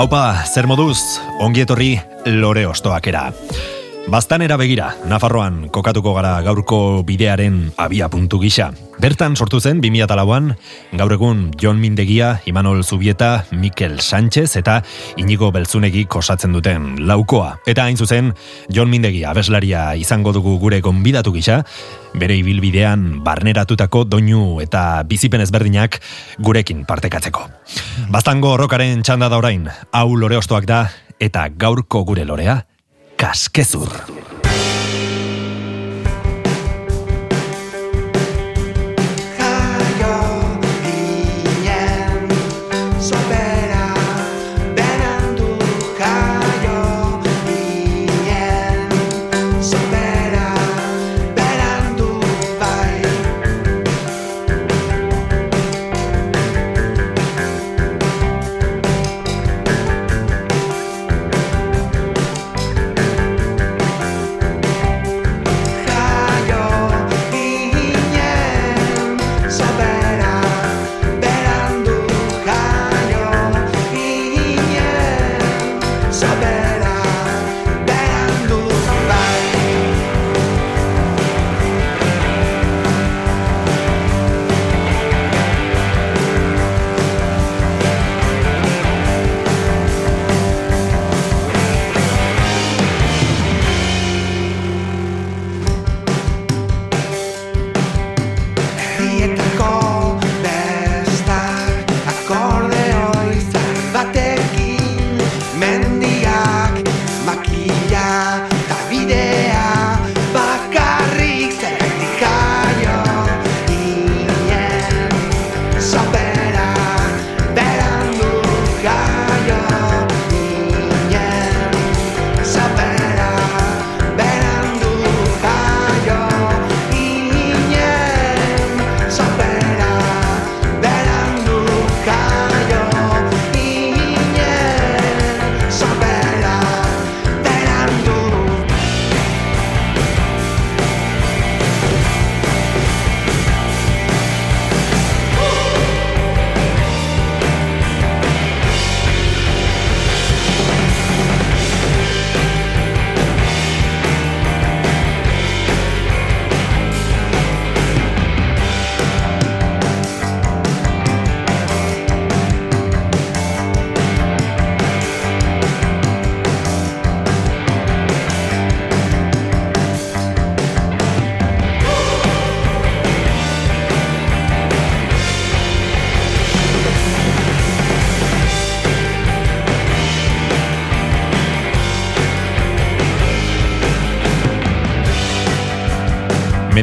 Haupa, zer moduz, ongietorri lore ostoakera. Baztanera begira, Nafarroan kokatuko gara gaurko bidearen abia puntu gisa. Bertan sortu zen 2008an, gaur egun Jon Mindegia, Imanol Zubieta, Mikel Sánchez eta Inigo Beltzunegi kosatzen duten laukoa. Eta hain zuzen, Jon Mindegia abeslaria izango dugu gure gonbidatu gisa, bere ibilbidean barneratutako doinu eta bizipen ezberdinak gurekin partekatzeko. Baztango rokaren txanda da orain, hau lore da, eta gaurko gure lorea, kaskezur.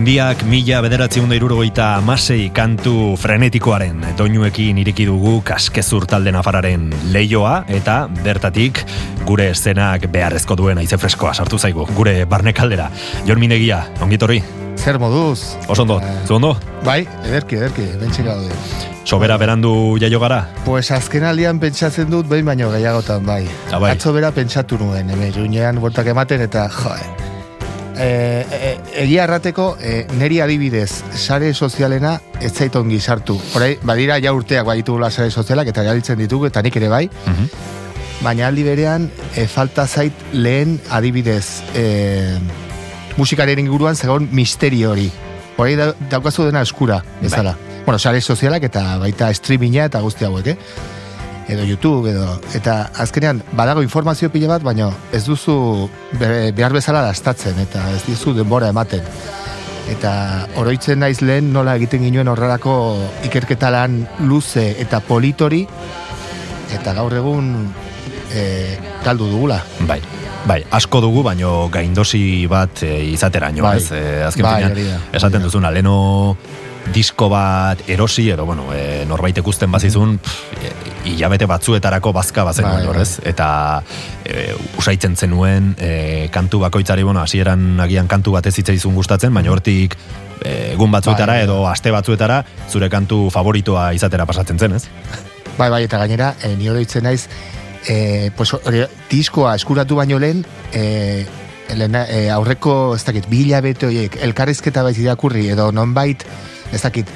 Mendiak mila bederatziunda irurogeita amasei kantu frenetikoaren doinuekin ireki dugu kaskezur talde nafararen leioa eta bertatik gure eszenak beharrezko duen aize freskoa sartu zaigu, gure barnekaldera. Jon Minegia, ongitorri, Zer moduz? oso ondo, Eh, zu ondo? Bai, ederki, ederki, bentsi gaude. Sobera berandu jaio gara? Pues azken aldian pentsatzen dut behin baino gehiagotan, bai. Ah, bai. Atzo bera pentsatu nuen, hemen iruñean bortak ematen eta, joe. E, e, egia errateko, e, neri adibidez, sare sozialena ez zait ongi sartu. Horai, badira ja urteak baditugula sare sozialak eta erabiltzen ditugu, eta nik ere bai, Mhm. baina aldi berean e, falta zait lehen adibidez e, musikaren inguruan zegoen misterio hori. Hori da, daukazu dena eskura, bezala. Bueno, sare sozialak eta baita streaminga eta guzti hauek, eh? Edo YouTube, edo... Eta azkenean, badago informazio pila bat, baina ez duzu be- behar bezala dastatzen, eta ez dizu denbora ematen. Eta oroitzen naiz lehen nola egiten ginoen horrelako ikerketa lan luze eta politori, eta gaur egun e, galdu dugula. Bai. Bai, asko dugu, baino gaindosi bat e, izateraino, Bai. ez? E, azken Bai, finean, esaten hori da. duzuna, leno disko bat erosi, edo, bueno, e, norbait ikusten bazizun, pff, e, hilabete batzuetarako bazka bazen Bai, hor, bai. ez? Eta e, usaitzen zenuen e, kantu bakoitzari, bueno, hasieran agian kantu bat ez zitzaizun gustatzen, baina hortik e, egun batzuetara Bai, bai. edo aste batzuetara zure kantu favoritoa izatera pasatzen zen, ez? Bai, bai, eta gainera, e, ni oroitzen naiz, e, pues, hori, diskoa eskuratu baino lehen, e, lehena, e, aurreko, ez dakit, bi hilabete horiek, elkarrizketa bait irakurri, edo nonbait, ez dakit,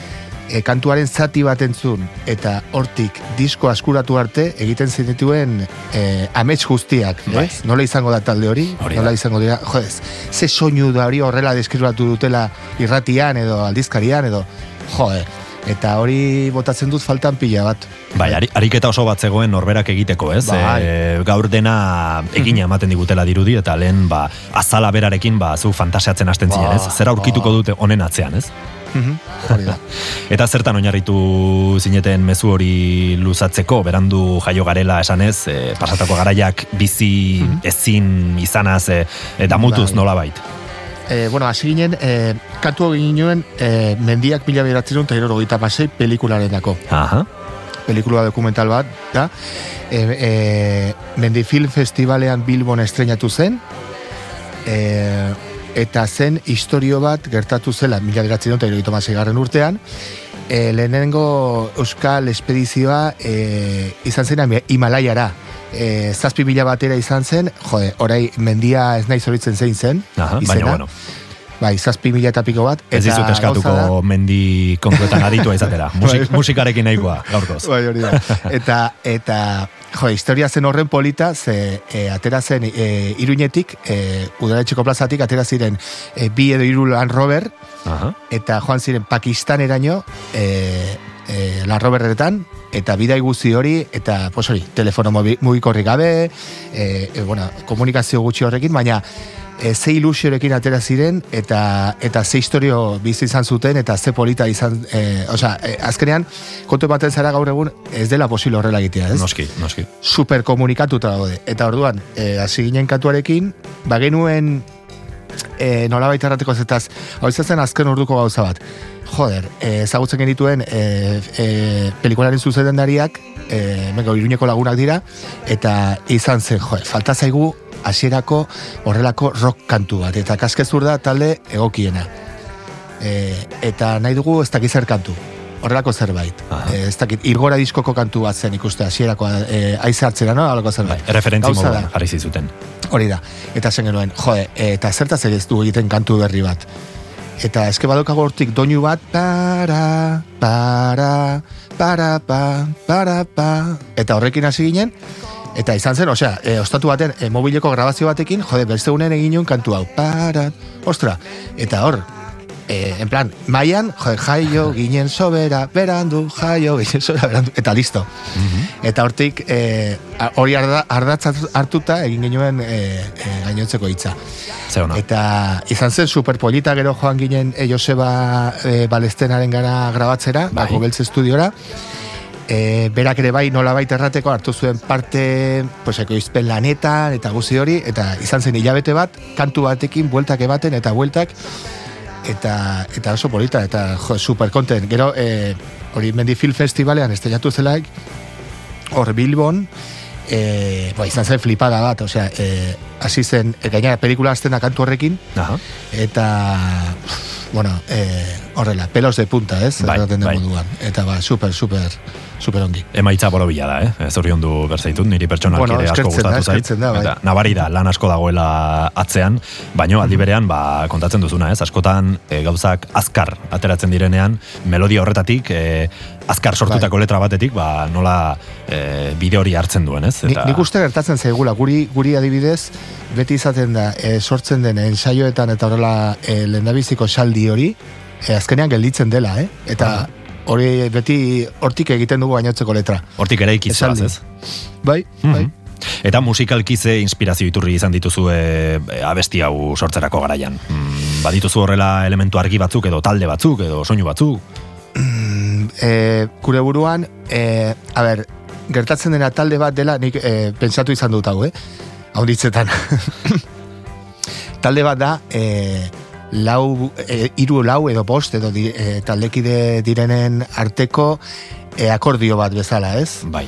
e, kantuaren zati bat entzun, eta hortik diskoa eskuratu arte, egiten zenituen e, amets guztiak, Bai. ez? Nola izango da talde hori? Hori Nola izango dira, jo, ez, ze soinu da hori horrela deskribatu dutela irratian, edo aldizkarian, edo, jo, eta hori botatzen dut faltan pila bat. Bai, ari, ariketa oso bat zegoen norberak egiteko, ez? Bai. E, gaur dena egina ematen digutela dirudi, eta lehen, ba, azala berarekin, ba, zu fantasiatzen hasten zinen, ez? Ba, Zer aurkituko dute honen atzean, ez? Mhm, hori da. Eta zertan oinarritu zineten mezu hori luzatzeko, berandu jaio garela esanez, e, pasatako garaiak bizi ezin izanaz, e, e, damutuz Bai. nolabait. E, bueno, hasi ginen, e, kantu egin nuen e, mendiak mila beratzen eta hirurogeita pasei pelikularendako. Aha, Pelikula dokumental bat, da. E, e, Mendi Film Festivalean Bilbon estrenatu zen, e, eta zen historio bat gertatu zela mila beratzen eta hirurogeita hamasei garren urtean, e, lehenengo euskal espedizioa e, izan zen Hima- Himalaiara. E, zazpi mila batera izan zen, jode, orai mendia ez nahi zoritzen zein zen, aha, izena. baina bueno, Bai, zazpi mila eta piko bat. ez dizut eskatuko da- mendi kontuetan aditua izatera. Musik, musikarekin nahikoa, gaurkoz. Bai, hori da. Eta, eta, jo, historia zen horren polita, ze e, atera zen e, iruñetik, e, udaletxeko plazatik, atera ziren e, bi edo hiru Land Rover, Aha, eta joan ziren Pakistaneraino, e, e, Land Roverretan, eta bidai guzti hori, eta, pues hori, telefono mugikorrik gabe, e, e, bueno, komunikazio gutxi horrekin, baina e, ze ilusiorekin atera ziren, eta, eta ze historio bizi izan zuten, eta ze polita izan, e, osea, e, azkenean, kontu ematen zara gaur egun, ez dela posible horrela egitea, ez? noski, noski. super komunikatuta daude. Eta orduan, e, hasi ginen katuarekin, ba genuen e, nolabait errateko zetaz, hau izan azken orduko gauza bat. Joder, ezagutzen genituen e, e, pelikularen zuzendariak, e, mengo, iruñeko lagunak dira, eta izan zen, joder, falta zaigu hasierako horrelako rock kantu bat, eta kaskezur da talde egokiena. E, eta nahi dugu ez dakit zer kantu, horrelako zerbait. Aha. E, ez dakit, irgora diskoko kantu bat zen ikuste hasierakoa e, aize hartzera, no? Halako Bai, zerbait. referentzi Gauza moduan jarri zizuten. Hori da. Eta zen genuen, jode, eta zertaz ez du egiten kantu berri bat. Eta eske badokago hortik doinu bat, para, para, para, pa, para, pa. Eta horrekin hasi ginen, eta izan zen, osea, e, ostatu baten, e, mobileko grabazio batekin, jode, beste unen egin nuen kantu hau, para, ostra, eta hor, e, en plan, maian, jode, jaio, ginen sobera, berandu, jaio, ginen sobera, berandu, eta listo. Eta hortik, e, hori arda, ardatz hartuta egin genuen e, e, gainontzeko hitza. Ze ona. Eta izan zen superpolita gero joan ginen e, Joseba e, Balestenaren gara grabatzera, Bai. bai. Beltz estudiora. E, berak ere bai nolabait errateko hartu zuen parte pues, ekoizpen lanetan eta guzi hori, eta izan zen hilabete bat, kantu batekin, bueltak ebaten eta bueltak, eta, eta oso polita, eta jo, super konten. Gero, e, hori Mendi Film Festivalean estrellatu zelaik, hor Bilbon, e, ba, izan zen flipada bat, osea, e, hasi zen, e, gainera pelikula azten da kantu horrekin, Aha. eta, bueno, e, horrela, pelos de punta, ez? Bai, bai. moduan. Eta ba, super, super, super ongi. Emaitza borobila da, eh? Ez hori ondu berzaitut, niri pertsonak Bueno, ere asko gustatu zait. da, bai. Eta nabari da, lan asko dagoela atzean, baino aldi berean, ba, kontatzen duzuna, ez? Askotan e, gauzak azkar ateratzen direnean, melodia horretatik, e, azkar sortutako Bai. letra batetik, ba, nola e, bide hori hartzen duen, ez? Ni, nik uste gertatzen zaigula, guri, guri adibidez, beti izaten da, e, sortzen den ensaioetan eta horrela e, lendabiziko saldi hori, e, azkenean gelditzen dela, eh? Eta hori beti hortik egiten dugu gainotzeko letra. Hortik ere Esaldi. ez? Bai, bai. Mhm. Eta musikalki ze inspirazio iturri izan dituzu e, abesti hau sortzerako garaian. Mm, badituzu horrela elementu argi batzuk edo talde batzuk edo soinu batzuk. e, gure buruan, e, a ber, gertatzen dena talde bat dela, nik e, pentsatu izan dut hau, eh? Haunditzetan. talde bat da, e, lau, e, iru lau edo bost edo di, e, taldekide direnen arteko e, akordio bat bezala, ez? Bai.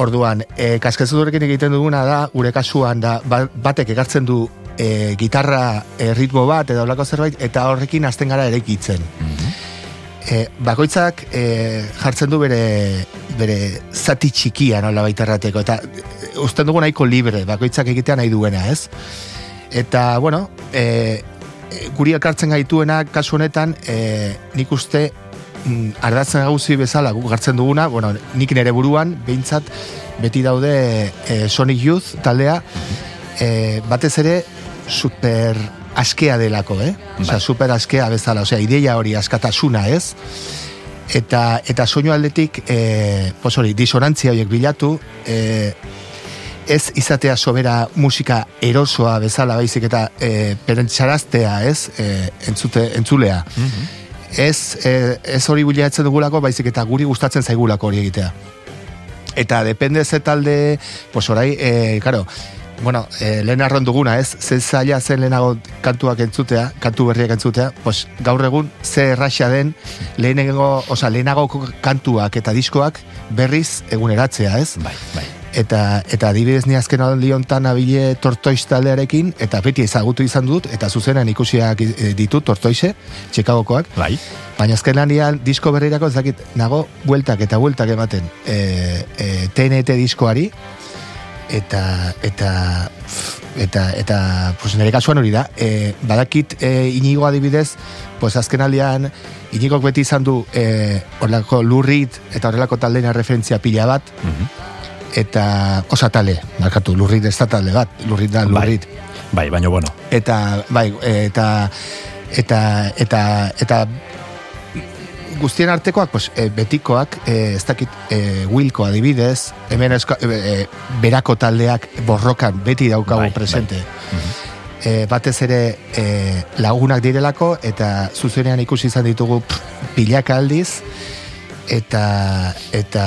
Orduan, e, kaskezudurekin egiten duguna da, gure kasuan da, ba- batek ekartzen du e, gitarra e, ritmo bat edo olako zerbait, eta horrekin hasten gara eraikitzen. E, bakoitzak e, jartzen du bere bere zati txikia nola baita errateko, eta e, usten dugu nahiko libre, bakoitzak egitea nahi duena, ez? Eta, bueno, e, e, guri elkartzen gaituena kasu honetan, e, nik uste mm, ardatzen gauzi bezala guk hartzen duguna, bueno, nik nere buruan, behintzat, beti daude e, Sonic Youth taldea, e, batez ere super askea delako, eh? Osea, Bai. super askea bezala, osea, ideia hori askatasuna, ez? Eta, eta soinu aldetik, e, pues hori, disonantzia horiek bilatu, e, ez izatea sobera musika erosoa bezala baizik eta e, perentsaraztea, ez? E, entzute, entzulea. Ez, e, ez hori bilatzen dugulako, baizik eta guri gustatzen zaigulako hori egitea. Eta depende ze talde, pues orai, e, claro, bueno, e, lehen arron duguna, ez? Ze zaila zen lehenago kantuak entzutea, kantu berriak entzutea, pues gaur egun ze erraxa den lehenengo, oza, lehenago kantuak eta diskoak berriz eguneratzea, ez? Bai, bai. Eta, eta adibidez ni azken aldi hontan abile tortoiz taldearekin, eta beti ezagutu izan dut, eta zuzenan ikusiak eh, ditut tortoize, Chicagokoak, Bai. Baina azken lanian disko berrirako ez dakit nago bueltak eta bueltak ematen e, e, TNT diskoari. Eta eta eta eta pues nire kasuan hori da. E, badakit e, inigo adibidez pues azken aldean inigok beti izan du e, horrelako lurrit eta horrelako taldeen referentzia pila bat eta osa tale, markatu, lurrit ez da talde bat, lurrit da Bai. lurrit Bai, baina bueno. eta bai eta eta eta eta guztien artekoak pues, e, betikoak e, ez dakit e, Wilko adibidez hemen eska, e, berako taldeak borrokan beti daukagu Bai, presente e, batez ere e, lagunak direlako eta zuzenean ikusi izan ditugu pff, pilaka aldiz eta eta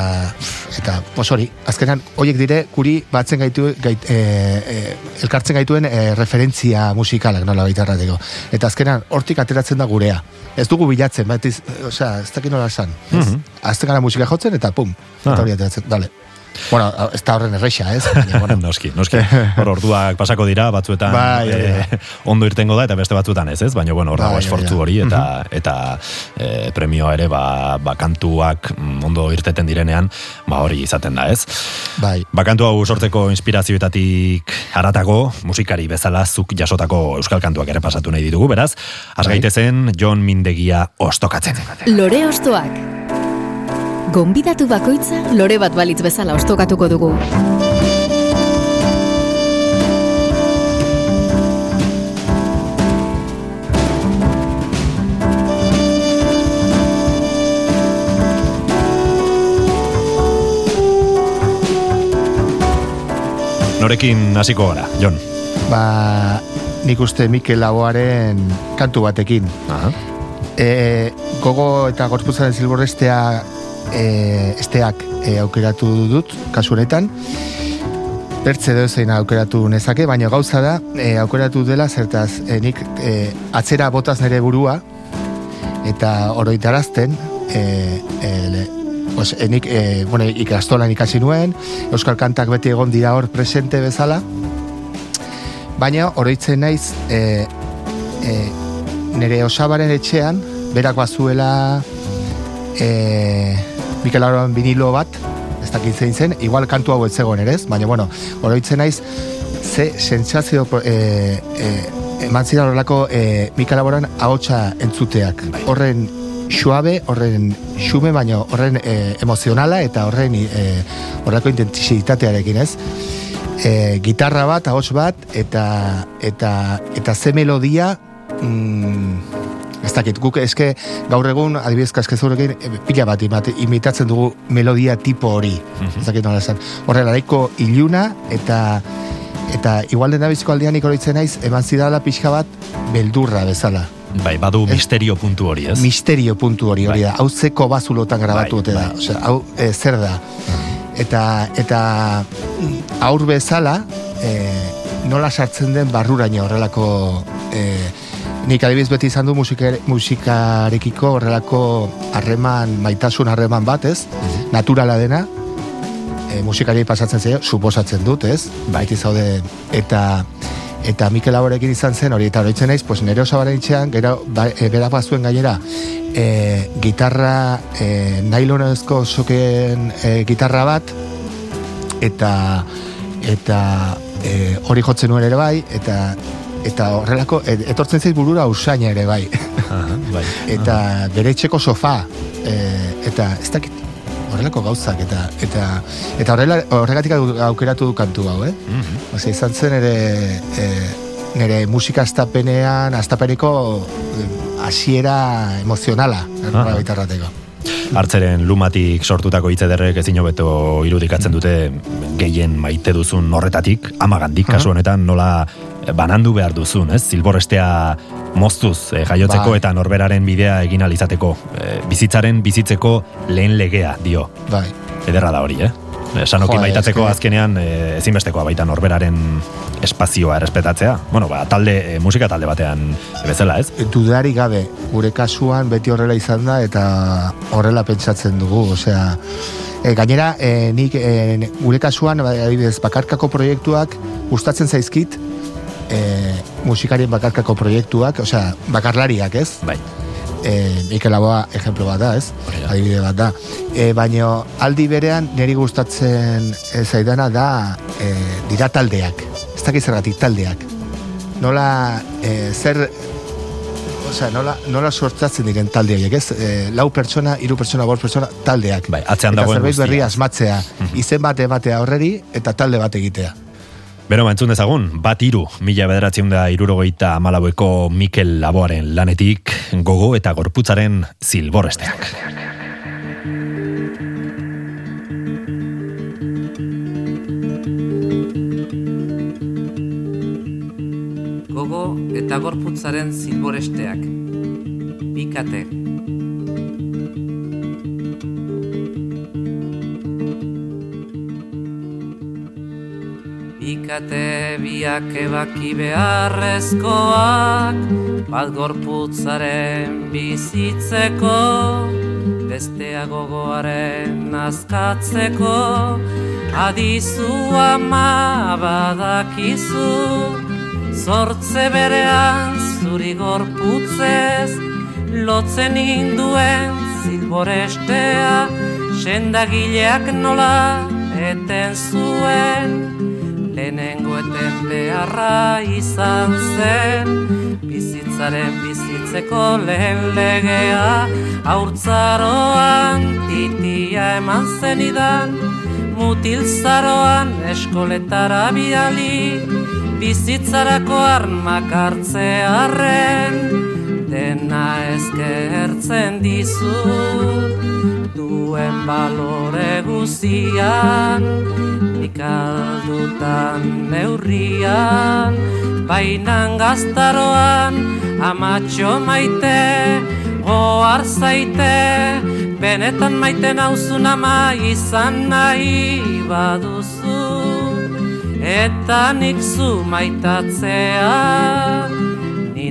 eta pos hori, azkenan horiek dire guri batzen gaitu gait, e, e, elkartzen gaituen e, referentzia musikalak nola baitarrateko. Eta azkenan hortik ateratzen da gurea. Ez dugu bilatzen, bat osea, ez dakit nola esan. Ez? Mhm. Azten gara musika jotzen eta pum, Ah. eta hori ateratzen, dale. Bueno, ez da horren erreixa, ez? Baina, bueno, noski, noski. Hor orduak pasako dira, batzuetan Bai, eh, ondo irtengo da, eta beste batzuetan ez, ez? Baina, bueno, hor dago Bai, hori esfortzu hori, eta, eta eh, premioa ere, ba, ba, kantuak mm, ondo irteten direnean, ba, hori izaten da, ez? bai. Ba, kantu hau sortzeko inspirazioetatik haratago, musikari bezala zuk jasotako euskal kantuak ere pasatu nahi ditugu, beraz, az Bai. John Mindegia ostokatzen. Lore Ostoak. Gonbidatu bakoitza lore bat balitz bezala ostokatuko dugu. Norekin hasiko gara, John. Ba, nik uste Mikel Laboaren kantu batekin. Aha. e, gogo eta gorputzaren zilborrestea e, esteak e, aukeratu dut, kasu honetan. Bertze zein aukeratu nezake, baina gauza da, e, aukeratu dela, zertaz, e, nik e, atzera botaz nere burua, eta oroitarazten, e, e, le, pues, e, nik, e, bueno, ikastolan ikasi nuen, Euskal Kantak beti egon dira hor presente bezala, baina oroitzen naiz e, e, nire osabaren etxean, berak bazuela e, Mikel Aroan vinilo bat, ez dakit zein zen, igual kantu hau ez zegoen ere ez, baina bueno, oroitzen naiz, ze sentsazio e, e, eman zidan horrelako e, Mikel Aroan ahotsa entzuteak. Horren suabe, horren xume, baina horren e, emozionala eta horren e, horrelako intentsitatearekin ez e, gitarra bat, ahots bat, eta, eta, eta ze melodia, mm, ez dakit, guk eske gaur egun, adibidez kaskezurekin, e, pila bat imitatzen dugu melodia tipo hori, ez dakit nola esan. Horrela, iluna, eta eta igual den biziko aldean ikoroitzen naiz, eman zidala pixka bat, beldurra bezala. Bai, badu misterio puntu hori, ez? Misterio puntu hori, hori Bai. da. Hau zeko bazulotan grabatu Bai, da. bai. Osea, hau e, zer da. Eta, eta mm, aur bezala, e, nola sartzen den barruraino horrelako... E, nik adibidez beti izan du musika, musikarekiko horrelako harreman, maitasun harreman bat, ez? Naturala dena. e, musikari pasatzen zaio, suposatzen dut, ez? Baiti zaude, eta eta Mikel Laborekin izan zen, hori eta horitzen naiz, pues nere osabaren itxean, gero, ba, e, berak bazuen gainera, e, gitarra, e, nailonezko soken e, gitarra bat, eta eta e, hori jotzen nuen ere bai, eta eta horrelako, etortzen zait burura usaina ere bai. Aha, bai. eta bere etxeko sofa, e, eta ez dakit, horrelako gauzak, eta eta eta horrela, horregatik au- aukeratu du kantu hau, eh? Mhm. Osea, izan zen ere e, nire musika astapenean, astapeneko e, hasiera emozionala, Aha. -huh. Hartzeren lumatik sortutako hitz ederrek ezin hobeto irudikatzen dute gehien maite duzun horretatik, amagandik kasu honetan nola banandu behar duzun, ez? Zilborrestea moztuz eh, jaiotzeko Bai. eta norberaren bidea egin ahal izateko. Eh, bizitzaren bizitzeko lehen legea dio. Bai. Ederra da hori, eh? Eh, Sanoki eske- azkenean eh, ezinbestekoa baita norberaren espazioa errespetatzea. Bueno, ba, talde, musika talde batean bezala, ez? dudari gabe, gure kasuan beti horrela izan da eta horrela pentsatzen dugu, osea, e, gainera, e, nik e, gure kasuan, adibidez, bakarkako proiektuak gustatzen zaizkit, e, musikarien bakarkako proiektuak, osea, bakarlariak, ez? Bai. E, Mikel Aboa ejemplo bat da, ez? Da. Adibide bat da. E, baino, aldi berean, niri gustatzen zaidana da, e, dira taldeak. Ez dakit zergatik taldeak. Nola, e, zer, osea, nola, nola sortzatzen diren talde horiek, ez? E, lau pertsona, hiru pertsona, bost pertsona, taldeak. Bai, atzean eta dagoen zerbait guztia. berri asmatzea, izen bat ematea horreri, eta talde bat egitea. Bero, entzun dezagun, bat iru, mila bederatzen da irurogeita amalaueko Mikel Laboaren lanetik, gogo eta gorputzaren zilborresteak. gogo eta gorputzaren zilboresteak. Bikate. Bikate biak ebaki beharrezkoak, bat gorputzaren bizitzeko, bestea gogoaren azkatzeko, adizu ama badakizu, Zortze berean zuri gorputzez Lotzen induen zilborestea Sendagileak nola eten zuen Lehenengo eten beharra izan zen. Bizitzaren bizitzeko lehen legea Haurtzaroan titia eman zenidan Mutilzaroan eskoletara bidali bizitzarako armak hartzearren dena eskertzen dizu duen balore guzian nik neurrian bainan gaztaroan amatxo maite goar zaite benetan maite nauzun ama izan nahi baduzu eta nik zu maitatzea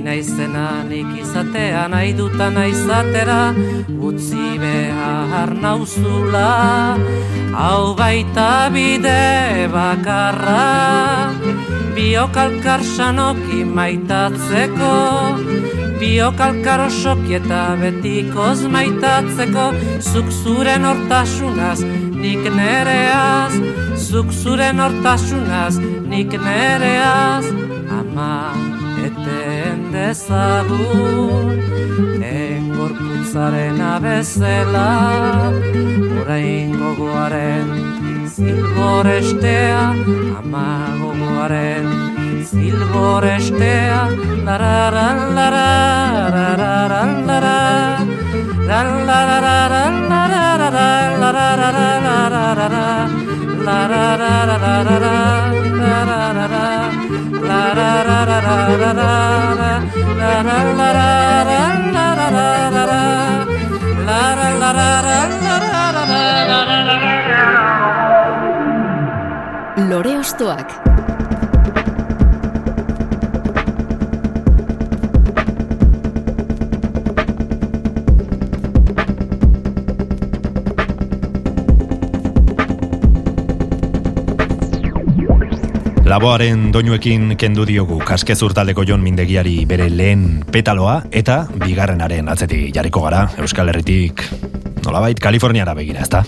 naizena nik izatea nahi dutan naizatera Utzi behar nauzula. Hau baita bide bakarra Biokalkar sanoki maitatzeko. Biokalkar osoki eta betikoz maitatzeko. Zuk zuren hortasunaz nik nereaz. Zuk zuren hortasunaz nik nereaz. Ama eten dezagun Engorputzaren abezela Orain gogoaren zilborestea Ama gogoaren zilborestea Lararan larararan lara Ran larararan larararan larararan Lore Ostoak. Laboaren doinuekin kendu diogu kaskezur taldeko jon mindegiari bere lehen petaloa eta bigarrenaren atzetik jarriko gara Euskal Herritik nolabait Kaliforniara begira, ezta?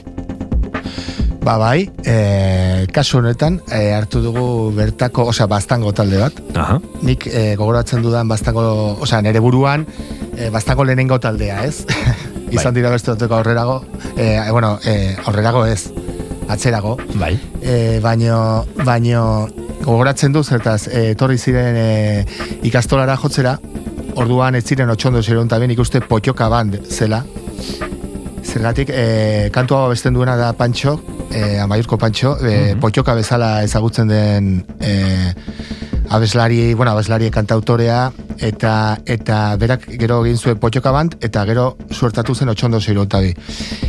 Ba bai, e, kasu honetan e, hartu dugu bertako, osea, bastango talde bat. Aha. Nik e, gogoratzen dudan bastango, osea, nere buruan, e, bastango lehenengo taldea, ez? Izan dira beste duteko aurrerago, e, bueno, e, aurrerago ez, atzerago. Bai. E, baino, baino gogoratzen du zertaz, e, etorri ziren e, ikastolara jotzera, orduan ez ziren otxondo ziren eta ikuste potioka band zela. Zergatik, e, kantu hau abesten duena da Pancho, e, Amaiurko Pancho, e, potioka bezala ezagutzen den e, abeslari, bueno, abeslari kantautorea, eta eta berak gero egin zuen potioka band, eta gero suertatu zen otxondo ziren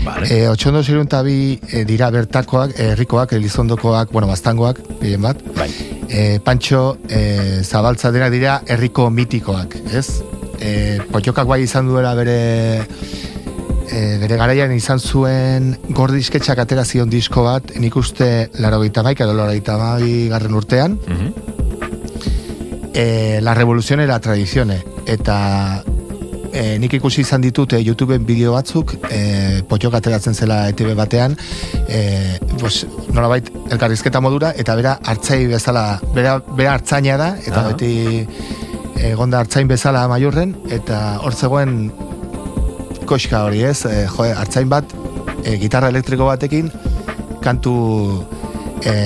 Vale. E, otxondo ziruntabi e, dira bertakoak, herrikoak, elizondokoak, bueno, bastangoak, gehien bat. Bai. E, Pantxo e, zabaltza dena dira herriko mitikoak, ez? E, potxokak bai izan duela bere e, bere garaian izan zuen gordisketxak atera zion disko bat, nik uste laro gita maik, edo laro gita garren urtean, Mhm. E, la revolución era tradizione, eta e, nik ikusi izan ditut e, YouTubeen bideo batzuk, e, potxok ateratzen zela ETV batean, e, pues, nolabait elkarrizketa modura, eta bera hartzai bezala, bera, bera hartzaina da, eta Aha. beti egonda hartzain bezala maiurren, eta hor zegoen koxka hori ez, e, jo, hartzain bat, e, gitarra elektriko batekin, kantu e,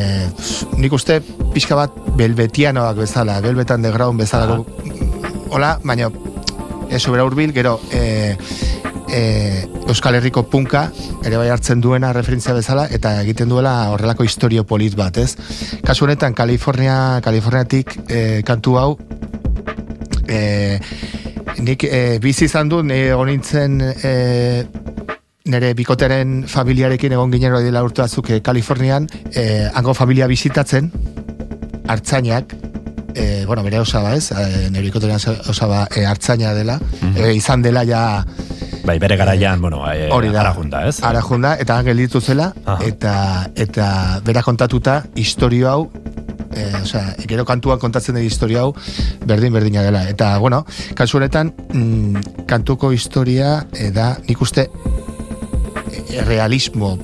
nik uste pixka bat belbetianoak bezala, belbetan de graun bezala, hola, baina ez bera urbil, gero e, e, Euskal Herriko punka ere bai hartzen duena referentzia bezala eta egiten duela horrelako historio polit bat, ez? Kasu honetan, Kalifornia, Kaliforniatik e, kantu hau e, nik e, bizi izan du, egon nintzen e, nire bikoteren familiarekin egon ginen dela urte batzuk e, Kalifornian, e, hango familia bisitatzen, hartzainak, e, bueno, bere osaba ez, e, nire bikoteren osaba e, hartzaina dela, e, izan dela ja Bai, bere garaian, bueno, e, hori da. ara junta, ez? Ara junda, eta gelditu zela, Aha. eta, eta bera kontatuta, historio hau, e, osea, gero kantuan kontatzen den historia hau, berdin berdina dela. Eta, bueno, kasu honetan, mm, kantuko historia e, da, nik uste, e, realismo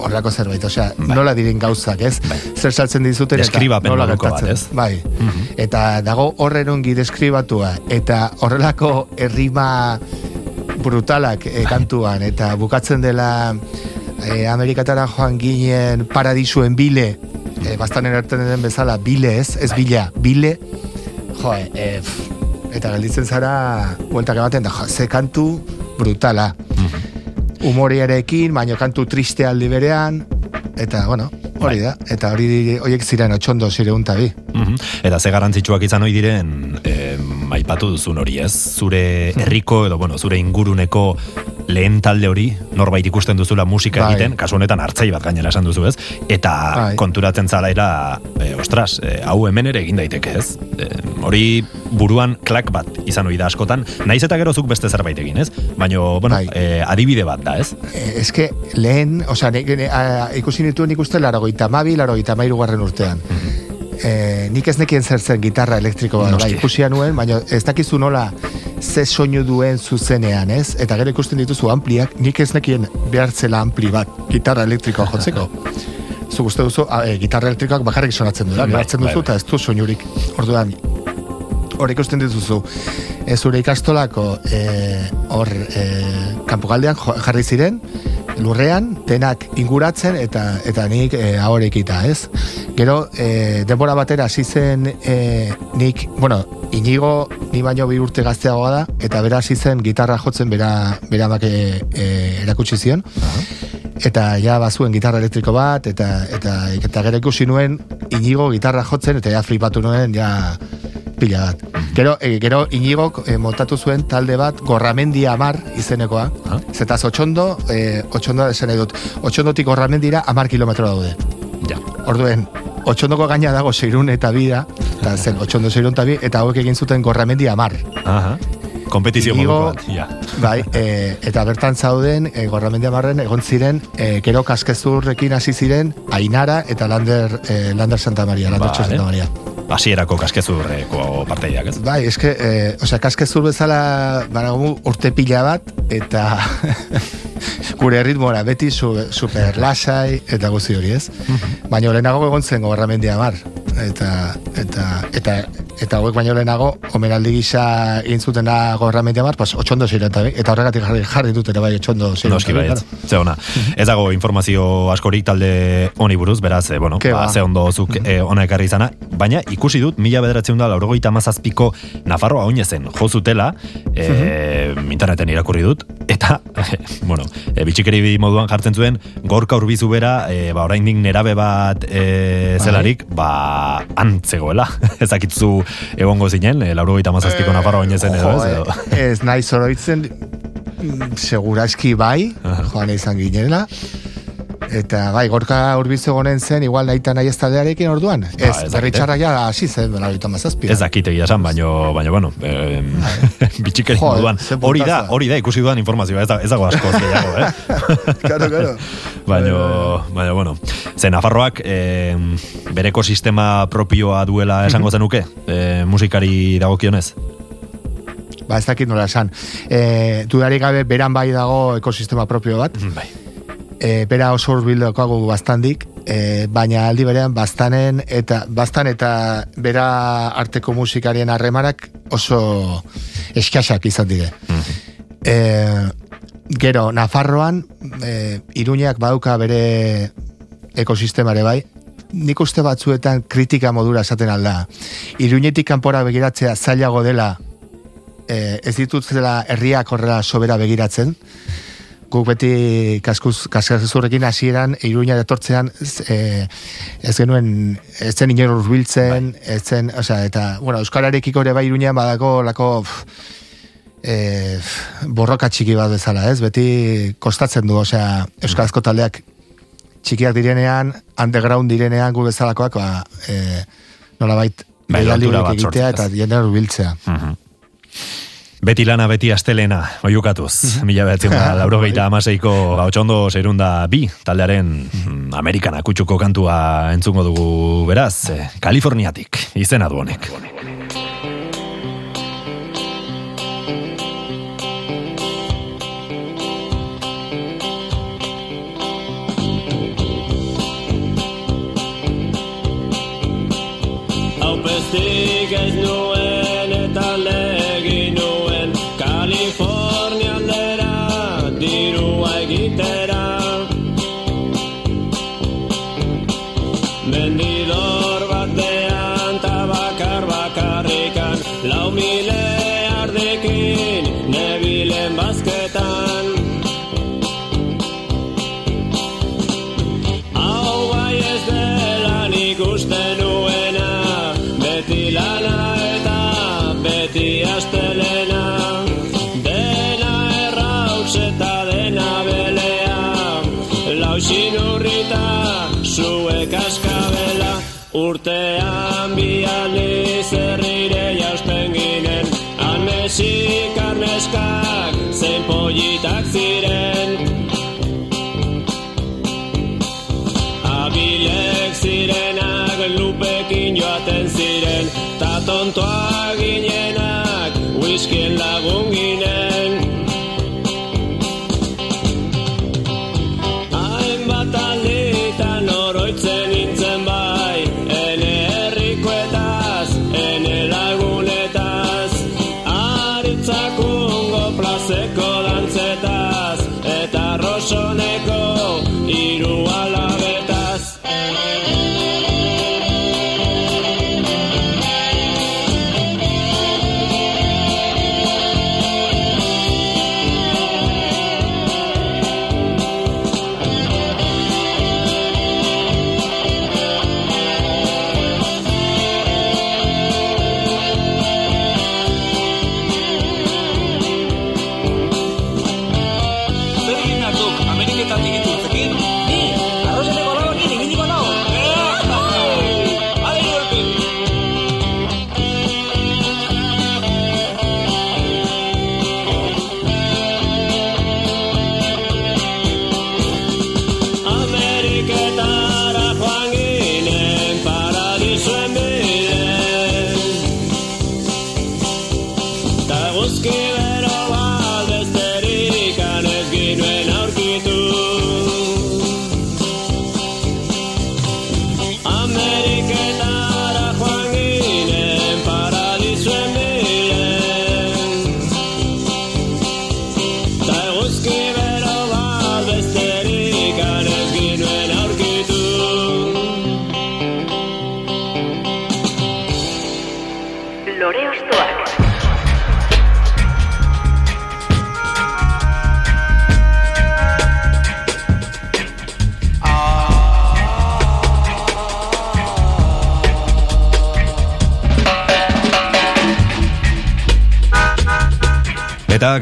horrelako zerbait, osea, nola diren gauzak, ez? Zer saltzen dizuten eta nola moduko bat, gertatzen. ez? Bai. Eta dago horren ongi deskribatua, eta horrelako errima brutalak e, kantuan, eta bukatzen dela e, Amerikatara joan ginen paradisuen bile, e, bastanen erten den bezala, bile ez, ez bila, bile, jo, e, pff, eta gelditzen zara, bueltak ematen da, jo, ze kantu brutala. Humoriarekin, baino kantu triste aldi berean, eta, bueno, hori da, eta hori horiek ziren otxondo zireunta bi. Mhm. Eta ze garantzitsuak izan ohi diren, eh, aipatu duzun hori, ez? Zure herriko edo bueno, zure inguruneko lehen talde hori norbait ikusten duzula musika Bai. egiten, kasu honetan hartzai bat gainera esan duzu, ez? Eta Bai. konturatzen zalaera, e, ostras, e, hau hemen ere egin daiteke, ez? E, hori buruan klak bat izan ohi da askotan, naiz eta gerozuk beste zerbait egin, ez? Baina, bueno, Bai. e, adibide bat da, ez? Eh, eske lehen, osea, ikusi nituen ikusten larogeita mabi, larogeita mairu garren urtean. Eh, nik ez nekien zer zen gitarra elektriko bat, bai, ikusia nuen, baina ez dakizu nola ze soinu duen zuzenean, ez? Eta gero ikusten dituzu ampliak, nik ez nekien behartzela ampli bat, gitarra elektrikoa jotzeko. Zuk uste duzu, a, e, gitarra elektrikoak bakarrik sonatzen duela, Bai, behartzen bai, duzu, bai. eta ez du soinurik. Orduan, hor ikusten dituzu, e, zure ikastolako e, hor e, kanpogaldean jo- jarri ziren, lurrean, denak inguratzen eta eta nik e, ahorekita, ez? Gero, e, denbora batera hasi zen e, nik, bueno, inigo ni baino bi urte gazteagoa da, eta bera hasi zen gitarra jotzen bera, bera make, e, erakutsi zion. Eta ja bazuen gitarra elektriko bat, eta, eta, eta gero ikusi nuen inigo gitarra jotzen, eta ja flipatu nuen, ja pila bat. Gero, e, gero inigok e, montatu zuen talde bat gorramendi amar izenekoa. Ah. Zetaz otxondo, e, otxondo esan nahi dut, otxondotik gorramendira amar kilometro daude. Ja. Orduen, otxondoko gaina dago seirun eta bida, eta zen otxondo seirun eta bi, eta hauek egin zuten gorramendi amar. Aha. Kompetizio moduko bat, ja. Bai, e, eta bertan zauden, e, gorramendia marren, egon ziren, e, gero kaskezurrekin hasi ziren, Ainara eta Lander, e, Lander Santa Maria, Lander Vale. Santa Maria. Hasierako kaskezurreko parteiak, ez? Bai, eske, e, osea, kaskezur bezala baragu urte pila bat, eta gure ritmora beti su, super lasai eta guzti hori, ez? Baina lehenago egon zen goberramendia mar. Eta, eta, eta, eta hauek baino lehenago, omenaldi gisa egin zutena goberramendia mar, pues, otxondo ziren, eta, eta horregatik jarri, jarri dut ere bai otxondo ziren. Noski bai. Ze ona. Ez dago informazio askorik talde honi buruz, beraz, e, bueno, Ke ba, ba. ze ondo zuk e, ona ekarri izana, baina ikusi dut, mila bederatzeun da, laurogeita mazazpiko Nafarroa oinezen jo zutela, e, interneten irakurri dut, eta, bueno, e, bitxikeri moduan jartzen zuen, gorka urbizu bera, e, ba, oraindik nerabe bat e, zelarik, ba, antzegoela. Ezakitzu egongo zinen, e, laurogeita mazazpiko Nafarroa oinezen edo, ez, edo. Jo, eh, ez nahi zoroitzen, seguraski bai, Aha. joan izan ginela, eta bai, gorka urbizu gonen zen, igual nahi eta nahi ez taldearekin orduan. ez, ez dakit, berri eh? txarrak ja hasi zen, bela horita mazazpia. Ez dakit egia esan, baino, baino, bueno, eh, bitxikeri moduan. Hori da, hori da, ikusi dudan informazioa, ez, da, ez dago askoz gehiago, eh? Claro, claro. baino, baino, bueno. Ze Nafarroak eh, bereko sistema propioa duela esango zenuke, eh, musikari dagokionez? Ba, ez dakit nola esan. E, dudarik gabe, beran bai dago ekosistema propio bat, Bai. E, bera oso urbildokagu bastandik, e, baina aldi berean bastanen eta bastan eta bera arteko musikarien harremanak oso eskasak izan dire. E, gero, Nafarroan, e, Iruñak badauka bere ekosistemare bai, nik uste batzuetan kritika modura esaten alda. Iruñetik kanpora begiratzea zailago dela e, ez dituzela herriak horrela sobera begiratzen, guk beti kaskuz, kaskazurrekin hasieran iruña etortzean ez, e, ez genuen ez zen inor urbiltzen ez zen, osea, eta bueno, euskararekiko ere bai iruñan badako lako pf, e, borroka txiki bat bezala, ez? Beti kostatzen du, osea, euskarazko taldeak txikiak direnean, underground direnean gu bezalakoak, ba, e, nolabait Bai, egitea sortzen, eta jendea urbiltzea. Beti lana, beti astelena, oiukatuz. Mila behatzen da, laurogeita amaseiko gautxondo zerunda bi, taldearen mm, Amerikana kutsuko kantua entzungo dugu beraz, eh, Kaliforniatik, izena du honek. história.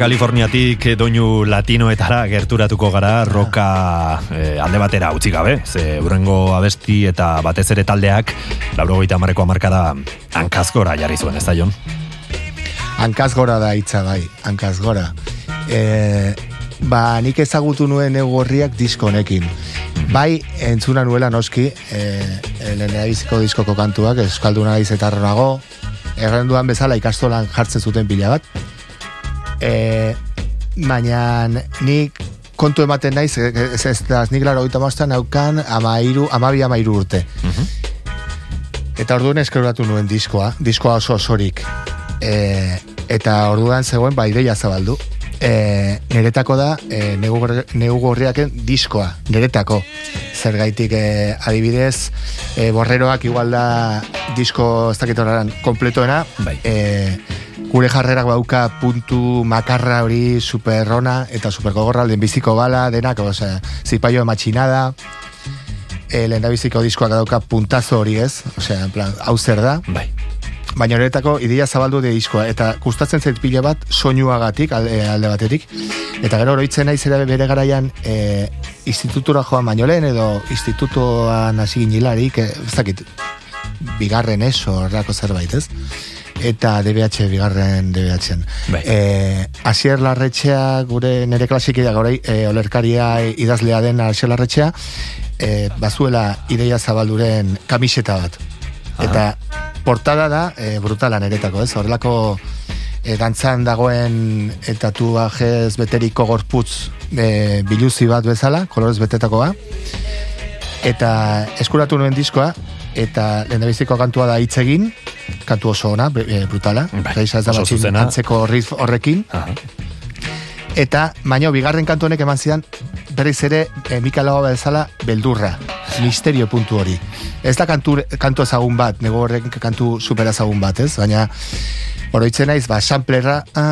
Kaliforniatik doinu latinoetara gerturatuko gara roka eh, alde batera utzi gabe. Ze urrengo abesti eta batez ere taldeak laurogeita mareko amarkada hankazgora jarri zuen, ez da, Jon? Hankaz gora da hitza bai, hankaz gora. E, ba, nik ezagutu nuen egorriak disko honekin. Bai, entzuna nuela noski, e, lehenabiziko diskoko kantuak, Euskalduna naiz eta nago, errenduan bezala ikastolan jartzen zuten pila bat. E, baina nik kontu ematen naiz, e, ez ez da, nik laro gita maztan naukan amairu, amabi amairu urte. Eta orduan eskeratu nuen diskoa, diskoa oso osorik. E, eta orduan zegoen ba ideia zabaldu. E, niretako da e, negu, gorri- negu gorriaken diskoa, niretako. Zergaitik e, adibidez, e, borreroak igual da disko ez dakit horrean kompletoena. Bai. E, gure jarrerak bauka puntu makarra hori superrona eta supergogorra biziko bala, denak, osea, zipaio matxinada, e, lehendabiziko diskoak dauka puntazo hori ez, osea, en plan, hau zer da, Bai. Baina horretako ideia zabaldu de diskoa, eta gustatzen zait pila bat soinuagatik alde, alde batetik, eta gero oroitzen naiz ere bere garaian e, institutura joan baino lehen, edo institutoan hasi ginilarik, e, ez dakit, bigarren eso, horrako zerbait, ez? Eta DBH bigarren DBH-en. Bai. E, Asier Larretxea, gure nere klasikida gaurei, e, olerkaria idazlea den Asier Larretxea, e, bazuela ideia zabalduren kamiseta bat. Eta portada da e, brutala neretako, ez? Horrelako e, dantzan dagoen eta tatuajez beteriko gorputz e, biluzi bat bezala, kolorez betetakoa. Eta eskuratu nuen diskoa, eta lehendabiziko kantua da hitz egin, kantu oso ona, e, brutala. Bai, ez da antzeko riff horrekin. Aha. Eta, baino, bigarren kantu honek eman zidan, berriz ere, e, Mika Lago bezala, beldurra, misterio puntu hori. Ez da kantu, kantu ezagun bat, nego horrek kantu super ezagun bat, ez? Baina, oroitzen naiz, ba, samplerra, ah,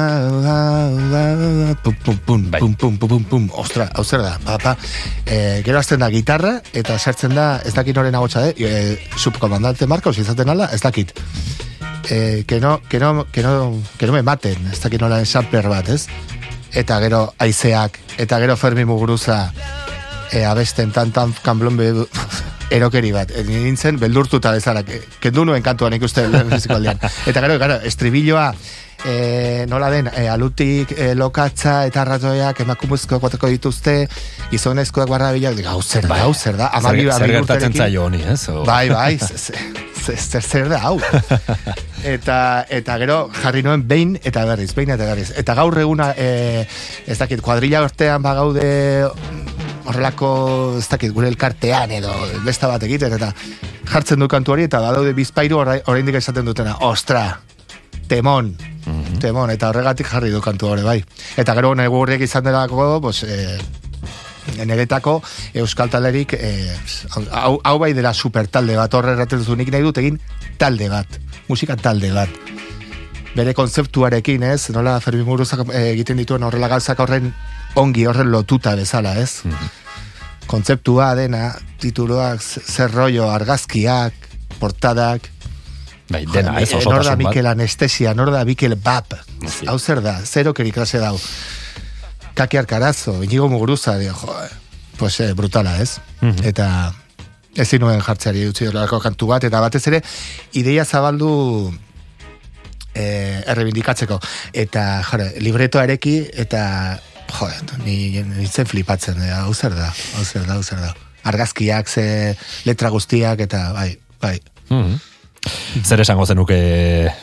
ah, ah, pum, pum, pum, Bai. pum, pum, pum, pum, pum, ostra, hau zer da, ba, ba, e, gero azten da gitarra, eta sartzen da, ez dakit noren agotxa, de, e, subkomandante Marcos izaten ala, ez dakit. Eh, que no, que no, que no, que no me maten, ez dakit nola sampler bat, ez? Eta gero aizeak, eta gero Fermi Muguruza e, abesten tan tan kanblon be, erokeri bat. E, nintzen beldurtuta bezala, ke- kendu nuen kantuan ikuste lehenbiziko aldean. Eta gero, gero, estribilloa e, nola den, e, alutik e, lokatza eta ratoiak emakumezkoak bateko dituzte, gizonezkoak barra bilak, hau zer da, hau zer da, amabi Zer, zer gertatzen zaio honi, ez? O- Bai, bai, ze- ze- ze- zer zer da, hau. eta, eta gero jarri noen behin eta berriz, behin eta berriz. Eta gaur eguna, e, ez dakit, kuadrilla ortean bagaude horrelako, ez dakit, gure elkartean edo besta bat egiten, eta jartzen du kantu hori, eta badaude bizpairu orai- oraindik esaten dutena, ostra, temon, temon, eta horregatik jarri du kantu hori, bai. Eta gero negu horrek izan delako, pues, e, niretako euskal talderik eh, hau, hau bai dela super talde bat. Horre erraten nik nahi dut egin talde bat musika talde bat. Bere kontzeptuarekin ez? Nola Fermi Muruzak eh, egiten dituen horrela gauzak horren ongi horren lotuta bezala ez? Kontzeptua dena tituluak z- zer rollo argazkiak portadak Bai, dena, ez Eh, nor da. Mikel Anestesia, nor da Mikel Bap. Sí. Hau zer da, zero keri klase dau. Kaki Arkarazo, Inigo Muguruza, dio, jo, pues eh, brutala, ez? Eta ezin nuen jartzeari utzi horrelako kantu bat, eta batez ere, ideia zabaldu eh, errebindikatzeko. Eta, jore, libretoa ereki, eta, jo, ni nintzen flipatzen, eh, hau zer da, hau zer da, hau zer da. Argazkiak, ze letra guztiak, eta, bai, bai. Mhm. Zer esango zenuke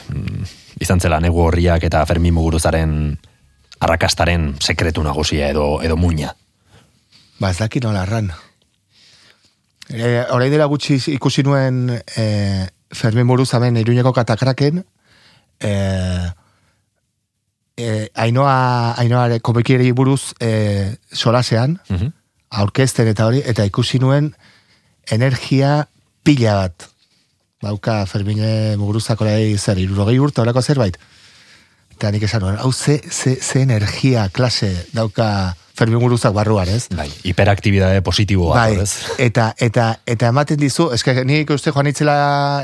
mm, izan zela negu horriak eta Fermin Muguruzaren arrakastaren sekretu nagusia edo, edo muina. Ba, ez daki nola erran. E, Horai dela gutxi ikusi nuen e, Fermin Muruzamen iruñeko katakraken, e, e, ainoa, ainoa komikiri buruz e, solasean, Mhm. aurkezten eta hori, eta ikusi nuen energia pila bat. Bauka Fermine Muguruzako lai zer, irurogei urte horako zerbait. Eta nik esan hau ze, ze, ze energia klase dauka Fermin Muguruzak barruan, ez? Bai, hiperaktibitate positiboa, Bai, ez? eta, eta, eta ematen dizu, eske nik uste joan itzela